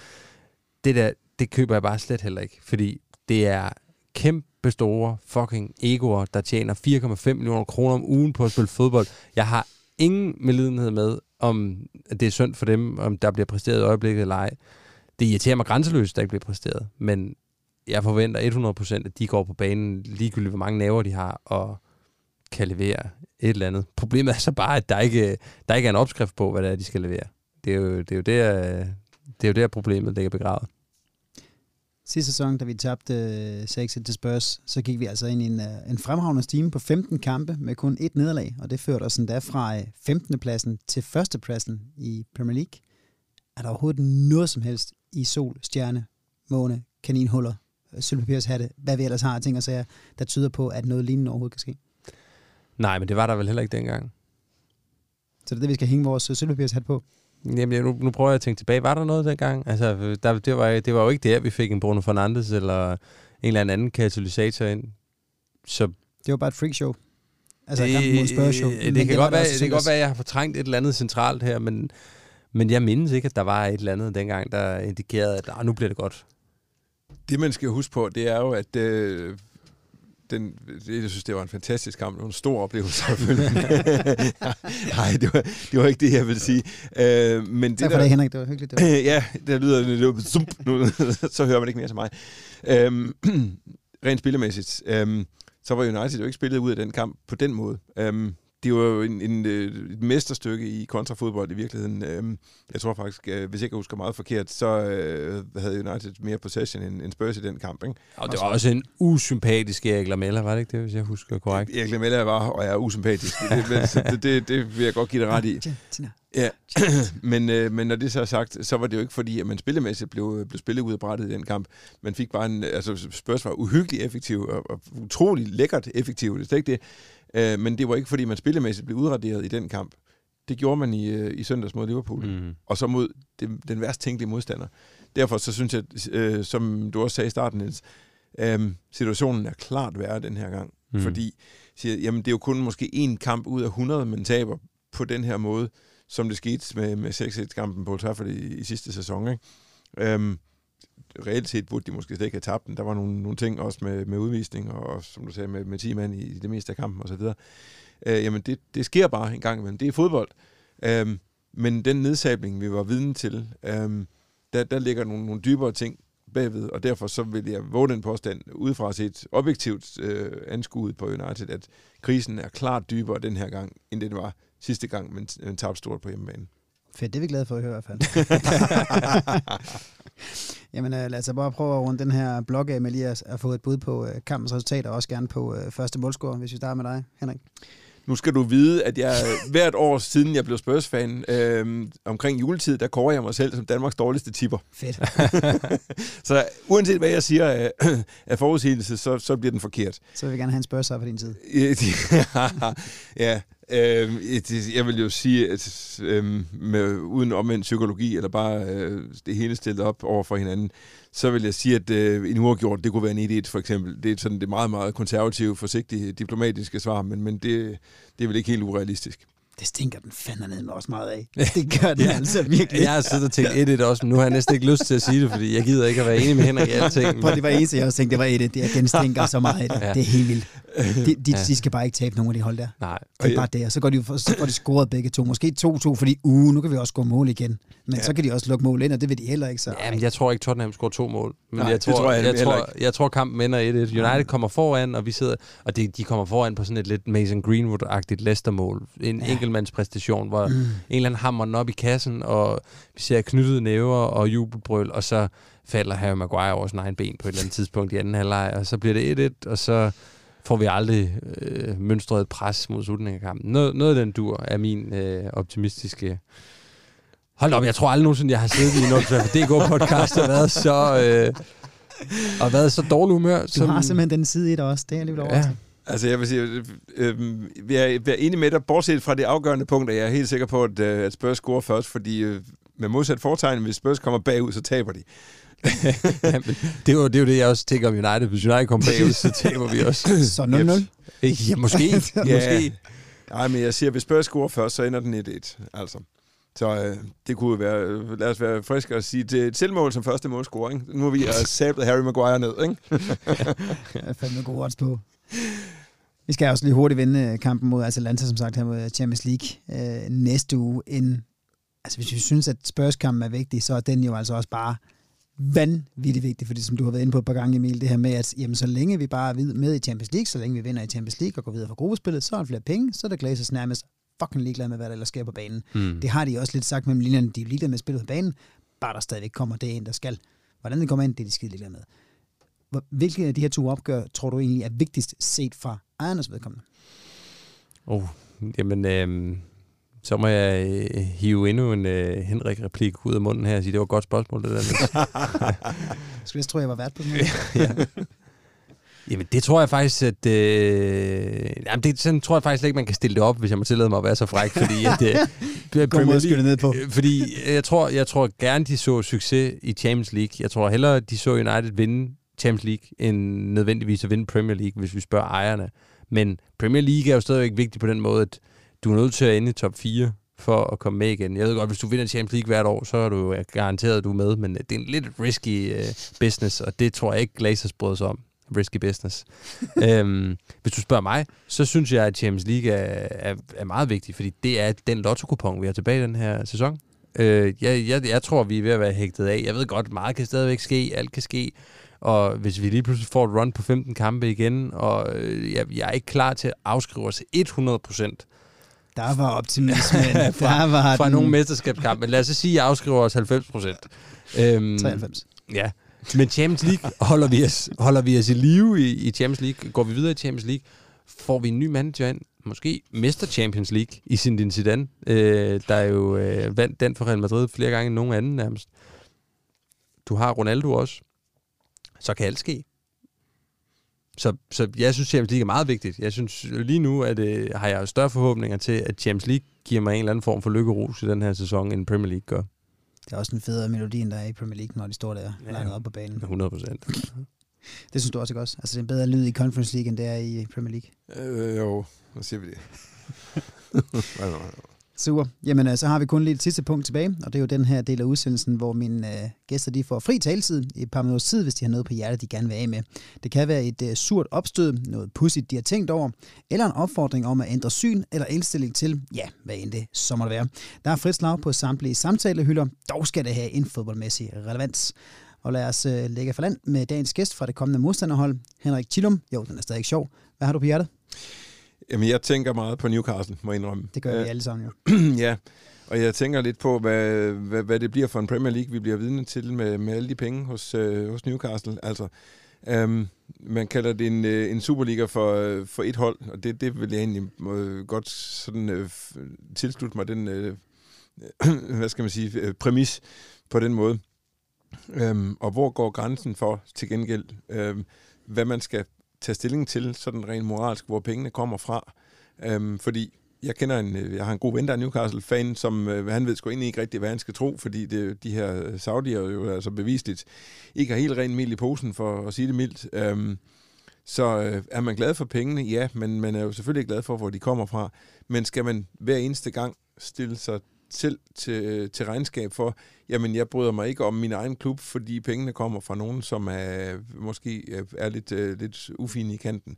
Speaker 4: det der, det køber jeg bare slet heller ikke, fordi det er kæmpe store fucking egoer, der tjener 4,5 millioner kroner om ugen på at spille fodbold. Jeg har ingen medlidenhed med, om det er synd for dem, om der bliver præsteret i øjeblikket eller ej det irriterer mig grænseløst, at der ikke bliver præsteret. Men jeg forventer 100%, at de går på banen, ligegyldigt hvor mange naver de har, og kan levere et eller andet. Problemet er så bare, at der ikke, der ikke er en opskrift på, hvad det er, de skal levere. Det er jo, det er jo der, det er jo der problemet ligger begravet.
Speaker 1: Sidste sæson, da vi tabte øh, 6-1 til Spurs, så gik vi altså ind i en, øh, en fremragende stime på 15 kampe med kun et nederlag, og det førte os endda fra øh, 15. Pladsen til førstepladsen i Premier League. Er der overhovedet noget som helst i sol, stjerne, måne, kaninhuller, sølvpapirshatte, hvad vi ellers har ting og sager, der tyder på, at noget lignende overhovedet kan ske.
Speaker 4: Nej, men det var der vel heller ikke dengang.
Speaker 1: Så det er det, vi skal hænge vores sølvpapirshat på?
Speaker 4: Jamen, nu, nu prøver jeg at tænke tilbage. Var der noget dengang? Altså, der, det, var, det var jo ikke der, vi fik en Bruno Fernandes eller en eller anden katalysator ind. Så
Speaker 1: det var bare et freakshow. Altså, det, mod
Speaker 4: show. Det, det, kan godt være, det kan godt være, at jeg har fortrængt et eller andet centralt her, men men jeg mindes ikke, at der var et eller andet dengang, der indikerede, at ah, nu bliver det godt.
Speaker 3: Det, man skal huske på, det er jo, at øh, den, det, jeg synes, det var en fantastisk kamp. Det var en stor oplevelse, Nej, det var, det var ikke det, jeg vil sige. Øh, men
Speaker 1: det tak
Speaker 3: for
Speaker 1: det, Henrik. Det var hyggeligt. Det var.
Speaker 3: ja, det lyder det sump, nu, så hører man ikke mere til mig. Øh, rent spillemæssigt, øh, så var United jo ikke spillet ud af den kamp på den måde. Øh, det var jo en, en, øh, et mesterstykke i kontrafodbold i virkeligheden. Øhm, jeg tror faktisk, øh, hvis jeg ikke husker meget forkert, så øh, havde United mere possession end, end Spurs i den kamp. Ikke?
Speaker 4: Og det var også en usympatisk Erik Lamella, var det ikke det, hvis jeg husker korrekt?
Speaker 3: Erik Lamella var og er usympatisk. det, det, det, det vil jeg godt give dig ret i. Ja, men, øh, men når det så er sagt, så var det jo ikke fordi, at man spillemæssigt blev, blev spillet ud af brættet i den kamp. Man fik bare en, altså Spurs var uhyggeligt effektiv og, og utrolig lækkert effektiv, det er ikke det. Øh, men det var ikke, fordi man spillemæssigt blev udraderet i den kamp. Det gjorde man i, øh, i søndags mod Liverpool. Mm. Og så mod den, den værst tænkelige modstander. Derfor så synes jeg, øh, som du også sagde i starten, Niels, øh, situationen er klart værre den her gang. Mm. Fordi siger, jamen, det er jo kun måske én kamp ud af 100, man taber på den her måde, som det skete med, med 6-1-kampen på Trafford i, i sidste sæson. Ikke? Øhm, reelt set burde de måske slet ikke have tabt den. Der var nogle, nogle ting også med, med udvisning, og som du sagde, med, med 10 mand i, i det meste af kampen osv. Øh, jamen, det, det sker bare en gang imellem. Det er fodbold. Øh, men den nedsabling, vi var vidne til, øh, der, der ligger nogle, nogle dybere ting bagved, og derfor så vil jeg våge den påstand, udefra set objektivt øh, anskuet på United, at krisen er klart dybere den her gang, end det var sidste gang, men, man tabte stort på hjemmebane.
Speaker 1: Fedt, det er vi glade for at høre i hvert fald. Jamen øh, lad os bare prøve at runde den her blog af med lige at, at få et bud på øh, kampens resultat, og også gerne på øh, første målscore, hvis vi starter med dig, Henrik.
Speaker 3: Nu skal du vide, at jeg hvert år siden jeg blev Spurs-fan, øh, omkring juletid, der kårer jeg mig selv som Danmarks dårligste tipper.
Speaker 1: Fedt.
Speaker 3: Så uanset hvad jeg siger af, af forudsigelse, så, så bliver den forkert.
Speaker 1: Så vil jeg gerne have en spørgsmål for din tid.
Speaker 3: ja, øh, jeg vil jo sige, at øh, med, uden omvendt psykologi, eller bare øh, det hele stillet op over for hinanden, så vil jeg sige, at øh, en uafgjort, det kunne være en 1-1 for eksempel. Det er sådan det meget, meget konservative, forsigtige, diplomatiske svar, men, men det, det er vel ikke helt urealistisk.
Speaker 1: Det stinker den fandme ned med også meget af. Det gør det ja. altså virkelig.
Speaker 4: Jeg har siddet og tænkt 1-1 også, men nu har jeg næsten ikke lyst til at sige det, fordi jeg gider ikke at være enig med Henrik i alting.
Speaker 1: Prøv, det var eneste, jeg også tænkte, det var 1-1. Det, den stinker så meget af det. Ja. Det er helt vildt. De, de, de, skal bare ikke tabe nogen af de hold der.
Speaker 4: Nej.
Speaker 1: Det er bare det, og så går de, så får de scoret begge to. Måske 2-2, fordi uh, nu kan vi også score mål igen. Men ja. så kan de også lukke mål ind, og det vil de heller ikke. Så.
Speaker 4: Jamen, jeg tror ikke, Tottenham scorer to mål. Men
Speaker 3: Nej,
Speaker 4: jeg tror,
Speaker 3: tror jeg,
Speaker 4: jeg,
Speaker 3: heller
Speaker 4: tror, jeg tror, kampen ender 1-1. United kommer foran, og vi sidder, og det, de kommer foran på sådan et lidt Mason Greenwood-agtigt Leicester-mål. En ja. Enkeltmandspræstation, hvor mm. en eller anden hammer den op i kassen, og vi ser knyttede næver og jubelbrøl, og så falder Harry Maguire over sin egen ben på et eller andet tidspunkt i anden halvleg, og så bliver det 1-1, og så får vi aldrig øh, mønstret et pres mod slutningen af kampen. Noget, noget af den dur er min øh, optimistiske... Hold op, jeg tror aldrig nogensinde, jeg har siddet i en DK podcast og været så... Øh, og været så dårlig humør.
Speaker 1: Du som... har simpelthen den side i dig også. Det er alligevel over.
Speaker 3: Ja. Altså, jeg vil sige, øh, øh, vi, er, vi er enige med dig, bortset fra det afgørende punkt, at jeg er helt sikker på, at, øh, at Spurs scorer først, fordi øh, med modsat foretegn, hvis Spurs kommer bagud, så taber de.
Speaker 4: Jamen, det, er jo, det er jo det, jeg også tænker om United. Hvis United kommer bagud, så taber vi også.
Speaker 1: Så 0-0?
Speaker 4: Ja, måske. ja. måske.
Speaker 3: Nej, men jeg siger, hvis Spurs scorer først, så ender den 1-1. Altså. Så øh, det kunne være, øh, lad os være friske og sige, det er et selvmål som første målscoring. Nu har vi sablet Harry Maguire ned, ikke?
Speaker 1: jeg er fandme god odds på. Vi skal også lige hurtigt vinde øh, kampen mod Atalanta, som sagt, her mod Champions League øh, næste uge. En, altså, hvis vi synes, at spørgsmålskampen er vigtig, så er den jo altså også bare vanvittigt vigtig, fordi som du har været inde på et par gange, Emil, det her med, at jamen, så længe vi bare er med i Champions League, så længe vi vinder i Champions League og går videre fra gruppespillet, så er der flere penge, så er der Glazers nærmest fucking ligeglad med, hvad der ellers sker på banen. Mm. Det har de også lidt sagt mellem linjerne, de er ligeglade med spillet på banen, bare der stadigvæk kommer det ind, der skal. Hvordan det kommer ind, det er de skide ligeglade med. Hvilke af de her to opgør, tror du egentlig er vigtigst set fra ejernes vedkommende?
Speaker 4: Oh, jamen, øh, så må jeg øh, hive endnu en øh, Henrik-replik ud af munden her og sige, det var et godt spørgsmål, det der.
Speaker 1: jeg skulle tro, jeg var vært på sådan
Speaker 4: ja. Jamen, det tror jeg faktisk, at... Øh, jamen, det, sådan tror jeg faktisk ikke, man kan stille det op, hvis jeg må tillade mig at være så fræk, fordi at...
Speaker 1: Øh, Premier League, ned på.
Speaker 4: Fordi jeg tror, jeg tror gerne, de så succes i Champions League. Jeg tror hellere, de så United vinde Champions League, end nødvendigvis at vinde Premier League, hvis vi spørger ejerne. Men Premier League er jo stadigvæk vigtig på den måde, at du er nødt til at ende i top 4 for at komme med igen. Jeg ved godt, hvis du vinder Champions League hvert år, så er du garanteret, at du er med, men det er en lidt risky uh, business, og det tror jeg ikke Glazers bryder sig om. Risky business. øhm, hvis du spørger mig, så synes jeg, at Champions League er, er, er meget vigtig, fordi det er den lotto vi har tilbage i den her sæson. Øh, jeg, jeg, jeg tror, vi er ved at være hægtet af. Jeg ved godt, meget kan stadigvæk ske, alt kan ske, og hvis vi lige pludselig får et run på 15 kampe igen, og øh, jeg, jeg er ikke klar til at afskrive os 100 procent,
Speaker 1: der var optimismen.
Speaker 4: fra,
Speaker 1: der var
Speaker 4: fra den... nogle mesterskabskampe. Men lad os sige, at jeg afskriver os 90 procent.
Speaker 1: Øhm, 93.
Speaker 4: Ja. Men Champions League holder vi os, holder vi os i live i, i Champions League. Går vi videre i Champions League, får vi en ny manager ind. Måske mester Champions League i sin Zidane, øh, der er jo øh, vandt den for Real Madrid flere gange end nogen anden nærmest. Du har Ronaldo også. Så kan alt ske. Så, så jeg synes, Champions League er meget vigtigt. Jeg synes lige nu, at øh, har jeg større forhåbninger til, at Champions League giver mig en eller anden form for lykkerus i den her sæson, end Premier League gør.
Speaker 1: Det er også en federe melodi, end der er i Premier League, når de står der ja, langt op på banen.
Speaker 4: 100 procent.
Speaker 1: det synes du også ikke også? Altså, det er en bedre lyd i Conference League, end det er i Premier League?
Speaker 3: Øh, jo, så siger vi det.
Speaker 1: Super. Jamen, øh, så har vi kun lige et sidste punkt tilbage, og det er jo den her del af udsendelsen, hvor mine øh, gæster de får fri taletid i et par minutters tid, hvis de har noget på hjertet, de gerne vil af med. Det kan være et øh, surt opstød, noget pudsigt, de har tænkt over, eller en opfordring om at ændre syn eller indstilling til, ja, hvad end det så må det være. Der er frit slag på samtlige samtalehylder, dog skal det have en fodboldmæssig relevans. Og lad os øh, lægge for land med dagens gæst fra det kommende modstanderhold, Henrik Chilum. Jo, den er stadig sjov. Hvad har du på hjertet?
Speaker 3: Jamen, jeg tænker meget på Newcastle, må jeg indrømme.
Speaker 1: Det gør vi øh, alle sammen
Speaker 3: jo. ja, Og jeg tænker lidt på, hvad, hvad, hvad det bliver for en Premier League, vi bliver vidne til med, med alle de penge hos, øh, hos Newcastle. Altså, øhm, man kalder det en, øh, en Superliga for, øh, for et hold, og det, det vil jeg egentlig øh, godt sådan, øh, tilslutte mig, den, øh, hvad skal man sige, øh, præmis på den måde. Øhm, og hvor går grænsen for til gengæld, øhm, hvad man skal tage stilling til, sådan rent moralsk, hvor pengene kommer fra. Øhm, fordi jeg kender en, øh, jeg har en god ven, der er Newcastle-fan, som øh, han ved sgu egentlig ikke rigtigt, hvad han skal tro, fordi det, de her Saudier jo altså bevisligt ikke har helt ren mild i posen, for at sige det mildt. Øhm, så øh, er man glad for pengene? Ja, men man er jo selvfølgelig glad for, hvor de kommer fra. Men skal man hver eneste gang stille sig selv til, øh, til regnskab for, jamen jeg bryder mig ikke om min egen klub, fordi pengene kommer fra nogen, som er måske er lidt, øh, lidt ufine i kanten.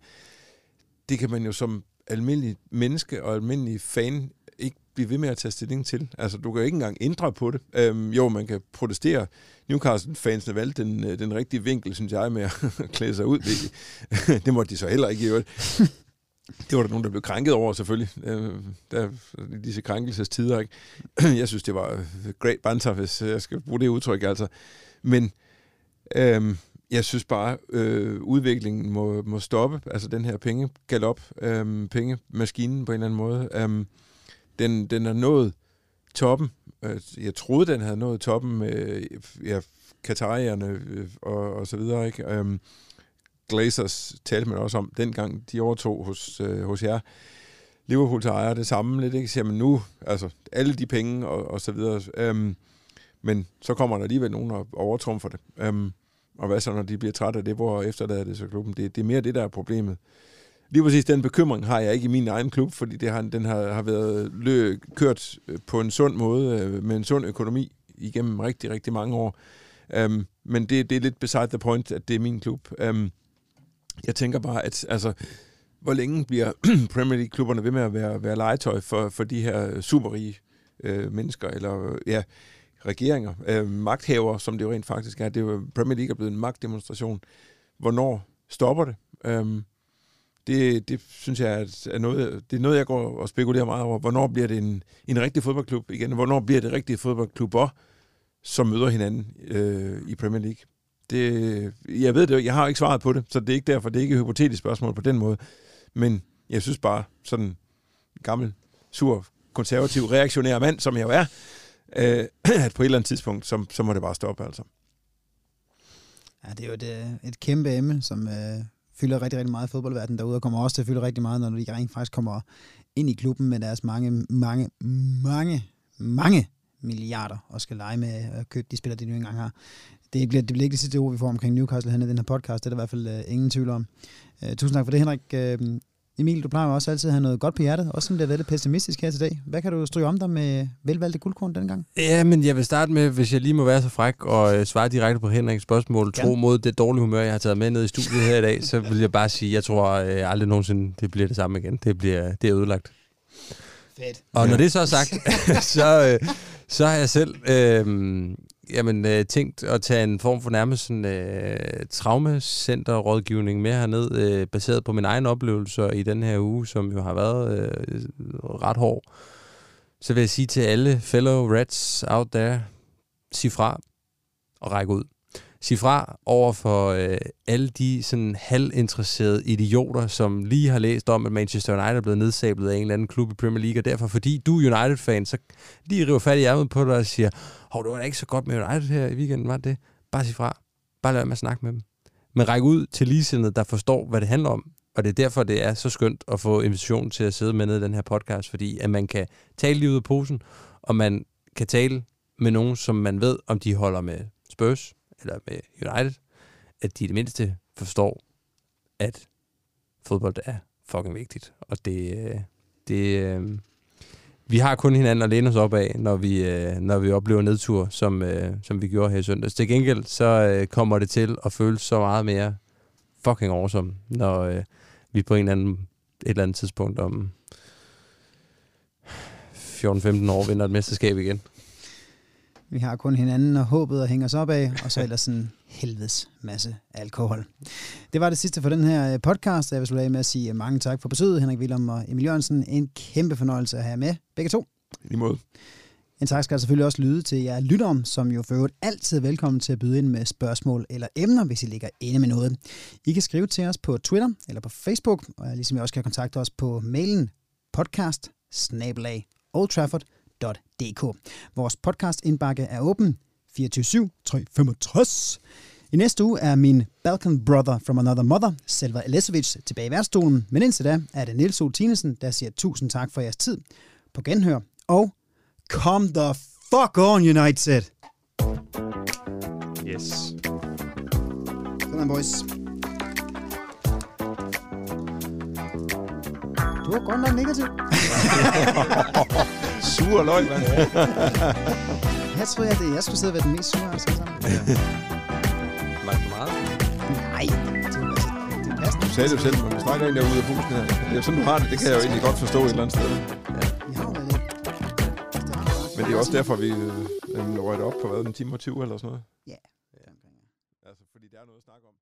Speaker 3: Det kan man jo som almindelig menneske og almindelig fan ikke blive ved med at tage stilling til. Altså, du kan ikke engang ændre på det. Øhm, jo, man kan protestere. Newcastle-fansene valgte den, øh, den rigtige vinkel, synes jeg, med at klæde sig ud. Det, det måtte de så heller ikke gøre. Det var der nogen, der blev krænket over, selvfølgelig. Øh, der, disse krænkelsestider, ikke? Jeg synes, det var øh, great banter, hvis jeg skal bruge det udtryk, altså. Men øhm, jeg synes bare, øh, udviklingen må, må stoppe. Altså den her pengegalop, øh, pengemaskinen på en eller anden måde. Øh, den, den er nået toppen. Øh, jeg troede, den havde nået toppen med ja, Katarierne øh, og, og så videre. Ikke? Øh, Glazers talte man også om, dengang de overtog hos, øh, hos jer. Liverpool til ejer det samme lidt, ikke? Siger man nu, altså alle de penge og, og så videre. Øhm, men så kommer der alligevel nogen og overtrumfer det. Øhm, og hvad så, når de bliver trætte af det, hvor efterlader det så klubben? Det, det er mere det, der er problemet. Lige præcis den bekymring har jeg ikke i min egen klub, fordi det har, den har, har været lø, kørt øh, på en sund måde, øh, med en sund økonomi igennem rigtig, rigtig mange år. Um, men det, det er lidt beside the point, at det er min klub. Um, jeg tænker bare, at altså, hvor længe bliver Premier League-klubberne ved med at være, være legetøj for, for de her superrige øh, mennesker, eller ja, regeringer, øh, magthaver, som det jo rent faktisk er. Det er jo, Premier League er blevet en magtdemonstration. Hvornår stopper det? Øh, det, det synes jeg er noget, det er noget, jeg går og spekulerer meget over. Hvornår bliver det en, en rigtig fodboldklub igen? Hvornår bliver det rigtige fodboldklubber, som møder hinanden øh, i Premier League? Det, jeg ved det jeg har ikke svaret på det, så det er ikke derfor, det er ikke et hypotetisk spørgsmål på den måde. Men jeg synes bare, sådan en gammel, sur, konservativ, reaktionær mand, som jeg jo er, øh, at på et eller andet tidspunkt, så, så må det bare stoppe, altså.
Speaker 1: Ja, det er jo et, øh, et kæmpe emne, som øh, fylder rigtig, rigtig meget i fodboldverdenen derude, og kommer også til at fylde rigtig meget, når de rent faktisk kommer ind i klubben med deres mange, mange, mange, mange milliarder og skal lege med at købe de spillere, de nu engang har. Det bliver, det bliver ikke det sidste ord, vi får omkring Newcastle hen i den her podcast. Det er der i hvert fald uh, ingen tvivl om. Uh, tusind tak for det, Henrik. Uh, Emil, du plejer også altid at have noget godt på hjertet, også som det er lidt pessimistisk her til dag. Hvad kan du stryge om dig med velvalgte guldkorn denne gang?
Speaker 4: Ja, men jeg vil starte med, hvis jeg lige må være så fræk og øh, svare direkte på Henriks spørgsmål, tro mod det dårlige humør, jeg har taget med ned i studiet her i dag, så vil jeg bare sige, jeg tror øh, aldrig nogensinde, det bliver det samme igen. Det, bliver, det er ødelagt.
Speaker 1: Fedt.
Speaker 4: Og når det så er sagt, så, øh, så har jeg selv øh, jamen, øh, tænkt at tage en form for nærmest sådan, øh, traumecenterrådgivning med herned, øh, baseret på min egen oplevelser i den her uge, som jo har været øh, ret hård. Så vil jeg sige til alle fellow rats out there, sig fra og række ud. Sig fra over for øh, alle de sådan halvinteresserede idioter, som lige har læst om, at Manchester United er blevet nedsablet af en eller anden klub i Premier League, og derfor fordi du er United-fan, så lige river fat i ærmet på dig og siger, hov, det var da ikke så godt med United her i weekenden, var det? Bare sig fra. Bare lad være med at snakke med dem. Men ræk ud til ligesindede, der forstår, hvad det handler om. Og det er derfor, det er så skønt at få invitation til at sidde med ned i den her podcast, fordi at man kan tale lige ud af posen, og man kan tale med nogen, som man ved, om de holder med Spurs eller med United, at de i det mindste forstår, at fodbold er fucking vigtigt. Og det, øh, det, øh, vi har kun hinanden at læne os op af, når vi, øh, når vi oplever nedtur, som, som vi gjorde her i søndags. Til gengæld, så kommer det til at føles så meget mere fucking awesome, når vi på en eller anden, et eller andet tidspunkt om 14-15 år vinder et mesterskab igen.
Speaker 1: Vi har kun hinanden og håbet at hænge os op af, og så ellers sådan helvedes masse alkohol. Det var det sidste for den her øh, podcast, jeg vil slutte af med at sige øh, mange tak for besøget, Henrik Willum og Emil Jørgensen. En kæmpe fornøjelse at have med begge to.
Speaker 3: I måde.
Speaker 1: En tak skal selvfølgelig også lyde til jer lyttere, som jo for øvrigt altid er velkommen til at byde ind med spørgsmål eller emner, hvis I ligger inde med noget. I kan skrive til os på Twitter eller på Facebook, og ligesom I også kan kontakte os på mailen podcast oldtrafford.dk. Vores podcast indbakke er åben 24-7 365. I næste uge er min Balkan Brother from Another Mother, Selva Elesovic, tilbage i værtsstolen. Men indtil da er det Niels O. Tinesen, der siger tusind tak for jeres tid på genhør. Og come the fuck on, United!
Speaker 4: Yes.
Speaker 1: Sådan, boys. Du var godt nok negativ.
Speaker 3: Sur løg, mand.
Speaker 1: Jeg tror, at det, jeg skulle sidde og være den mest sure af sammen.
Speaker 4: Langt for meget.
Speaker 1: Nej, det, er altså, det er.
Speaker 3: Du sagde det jo selv, men vi snakker en der ude af bussen her. Det er sådan, du har det. Det kan jeg jo egentlig godt forstå et eller andet sted.
Speaker 1: Lidt.
Speaker 3: Men det er også derfor, vi øh, røgte op på hvad, en time og 20 eller sådan noget.
Speaker 1: Ja.
Speaker 3: Altså, fordi der er noget at snakke om.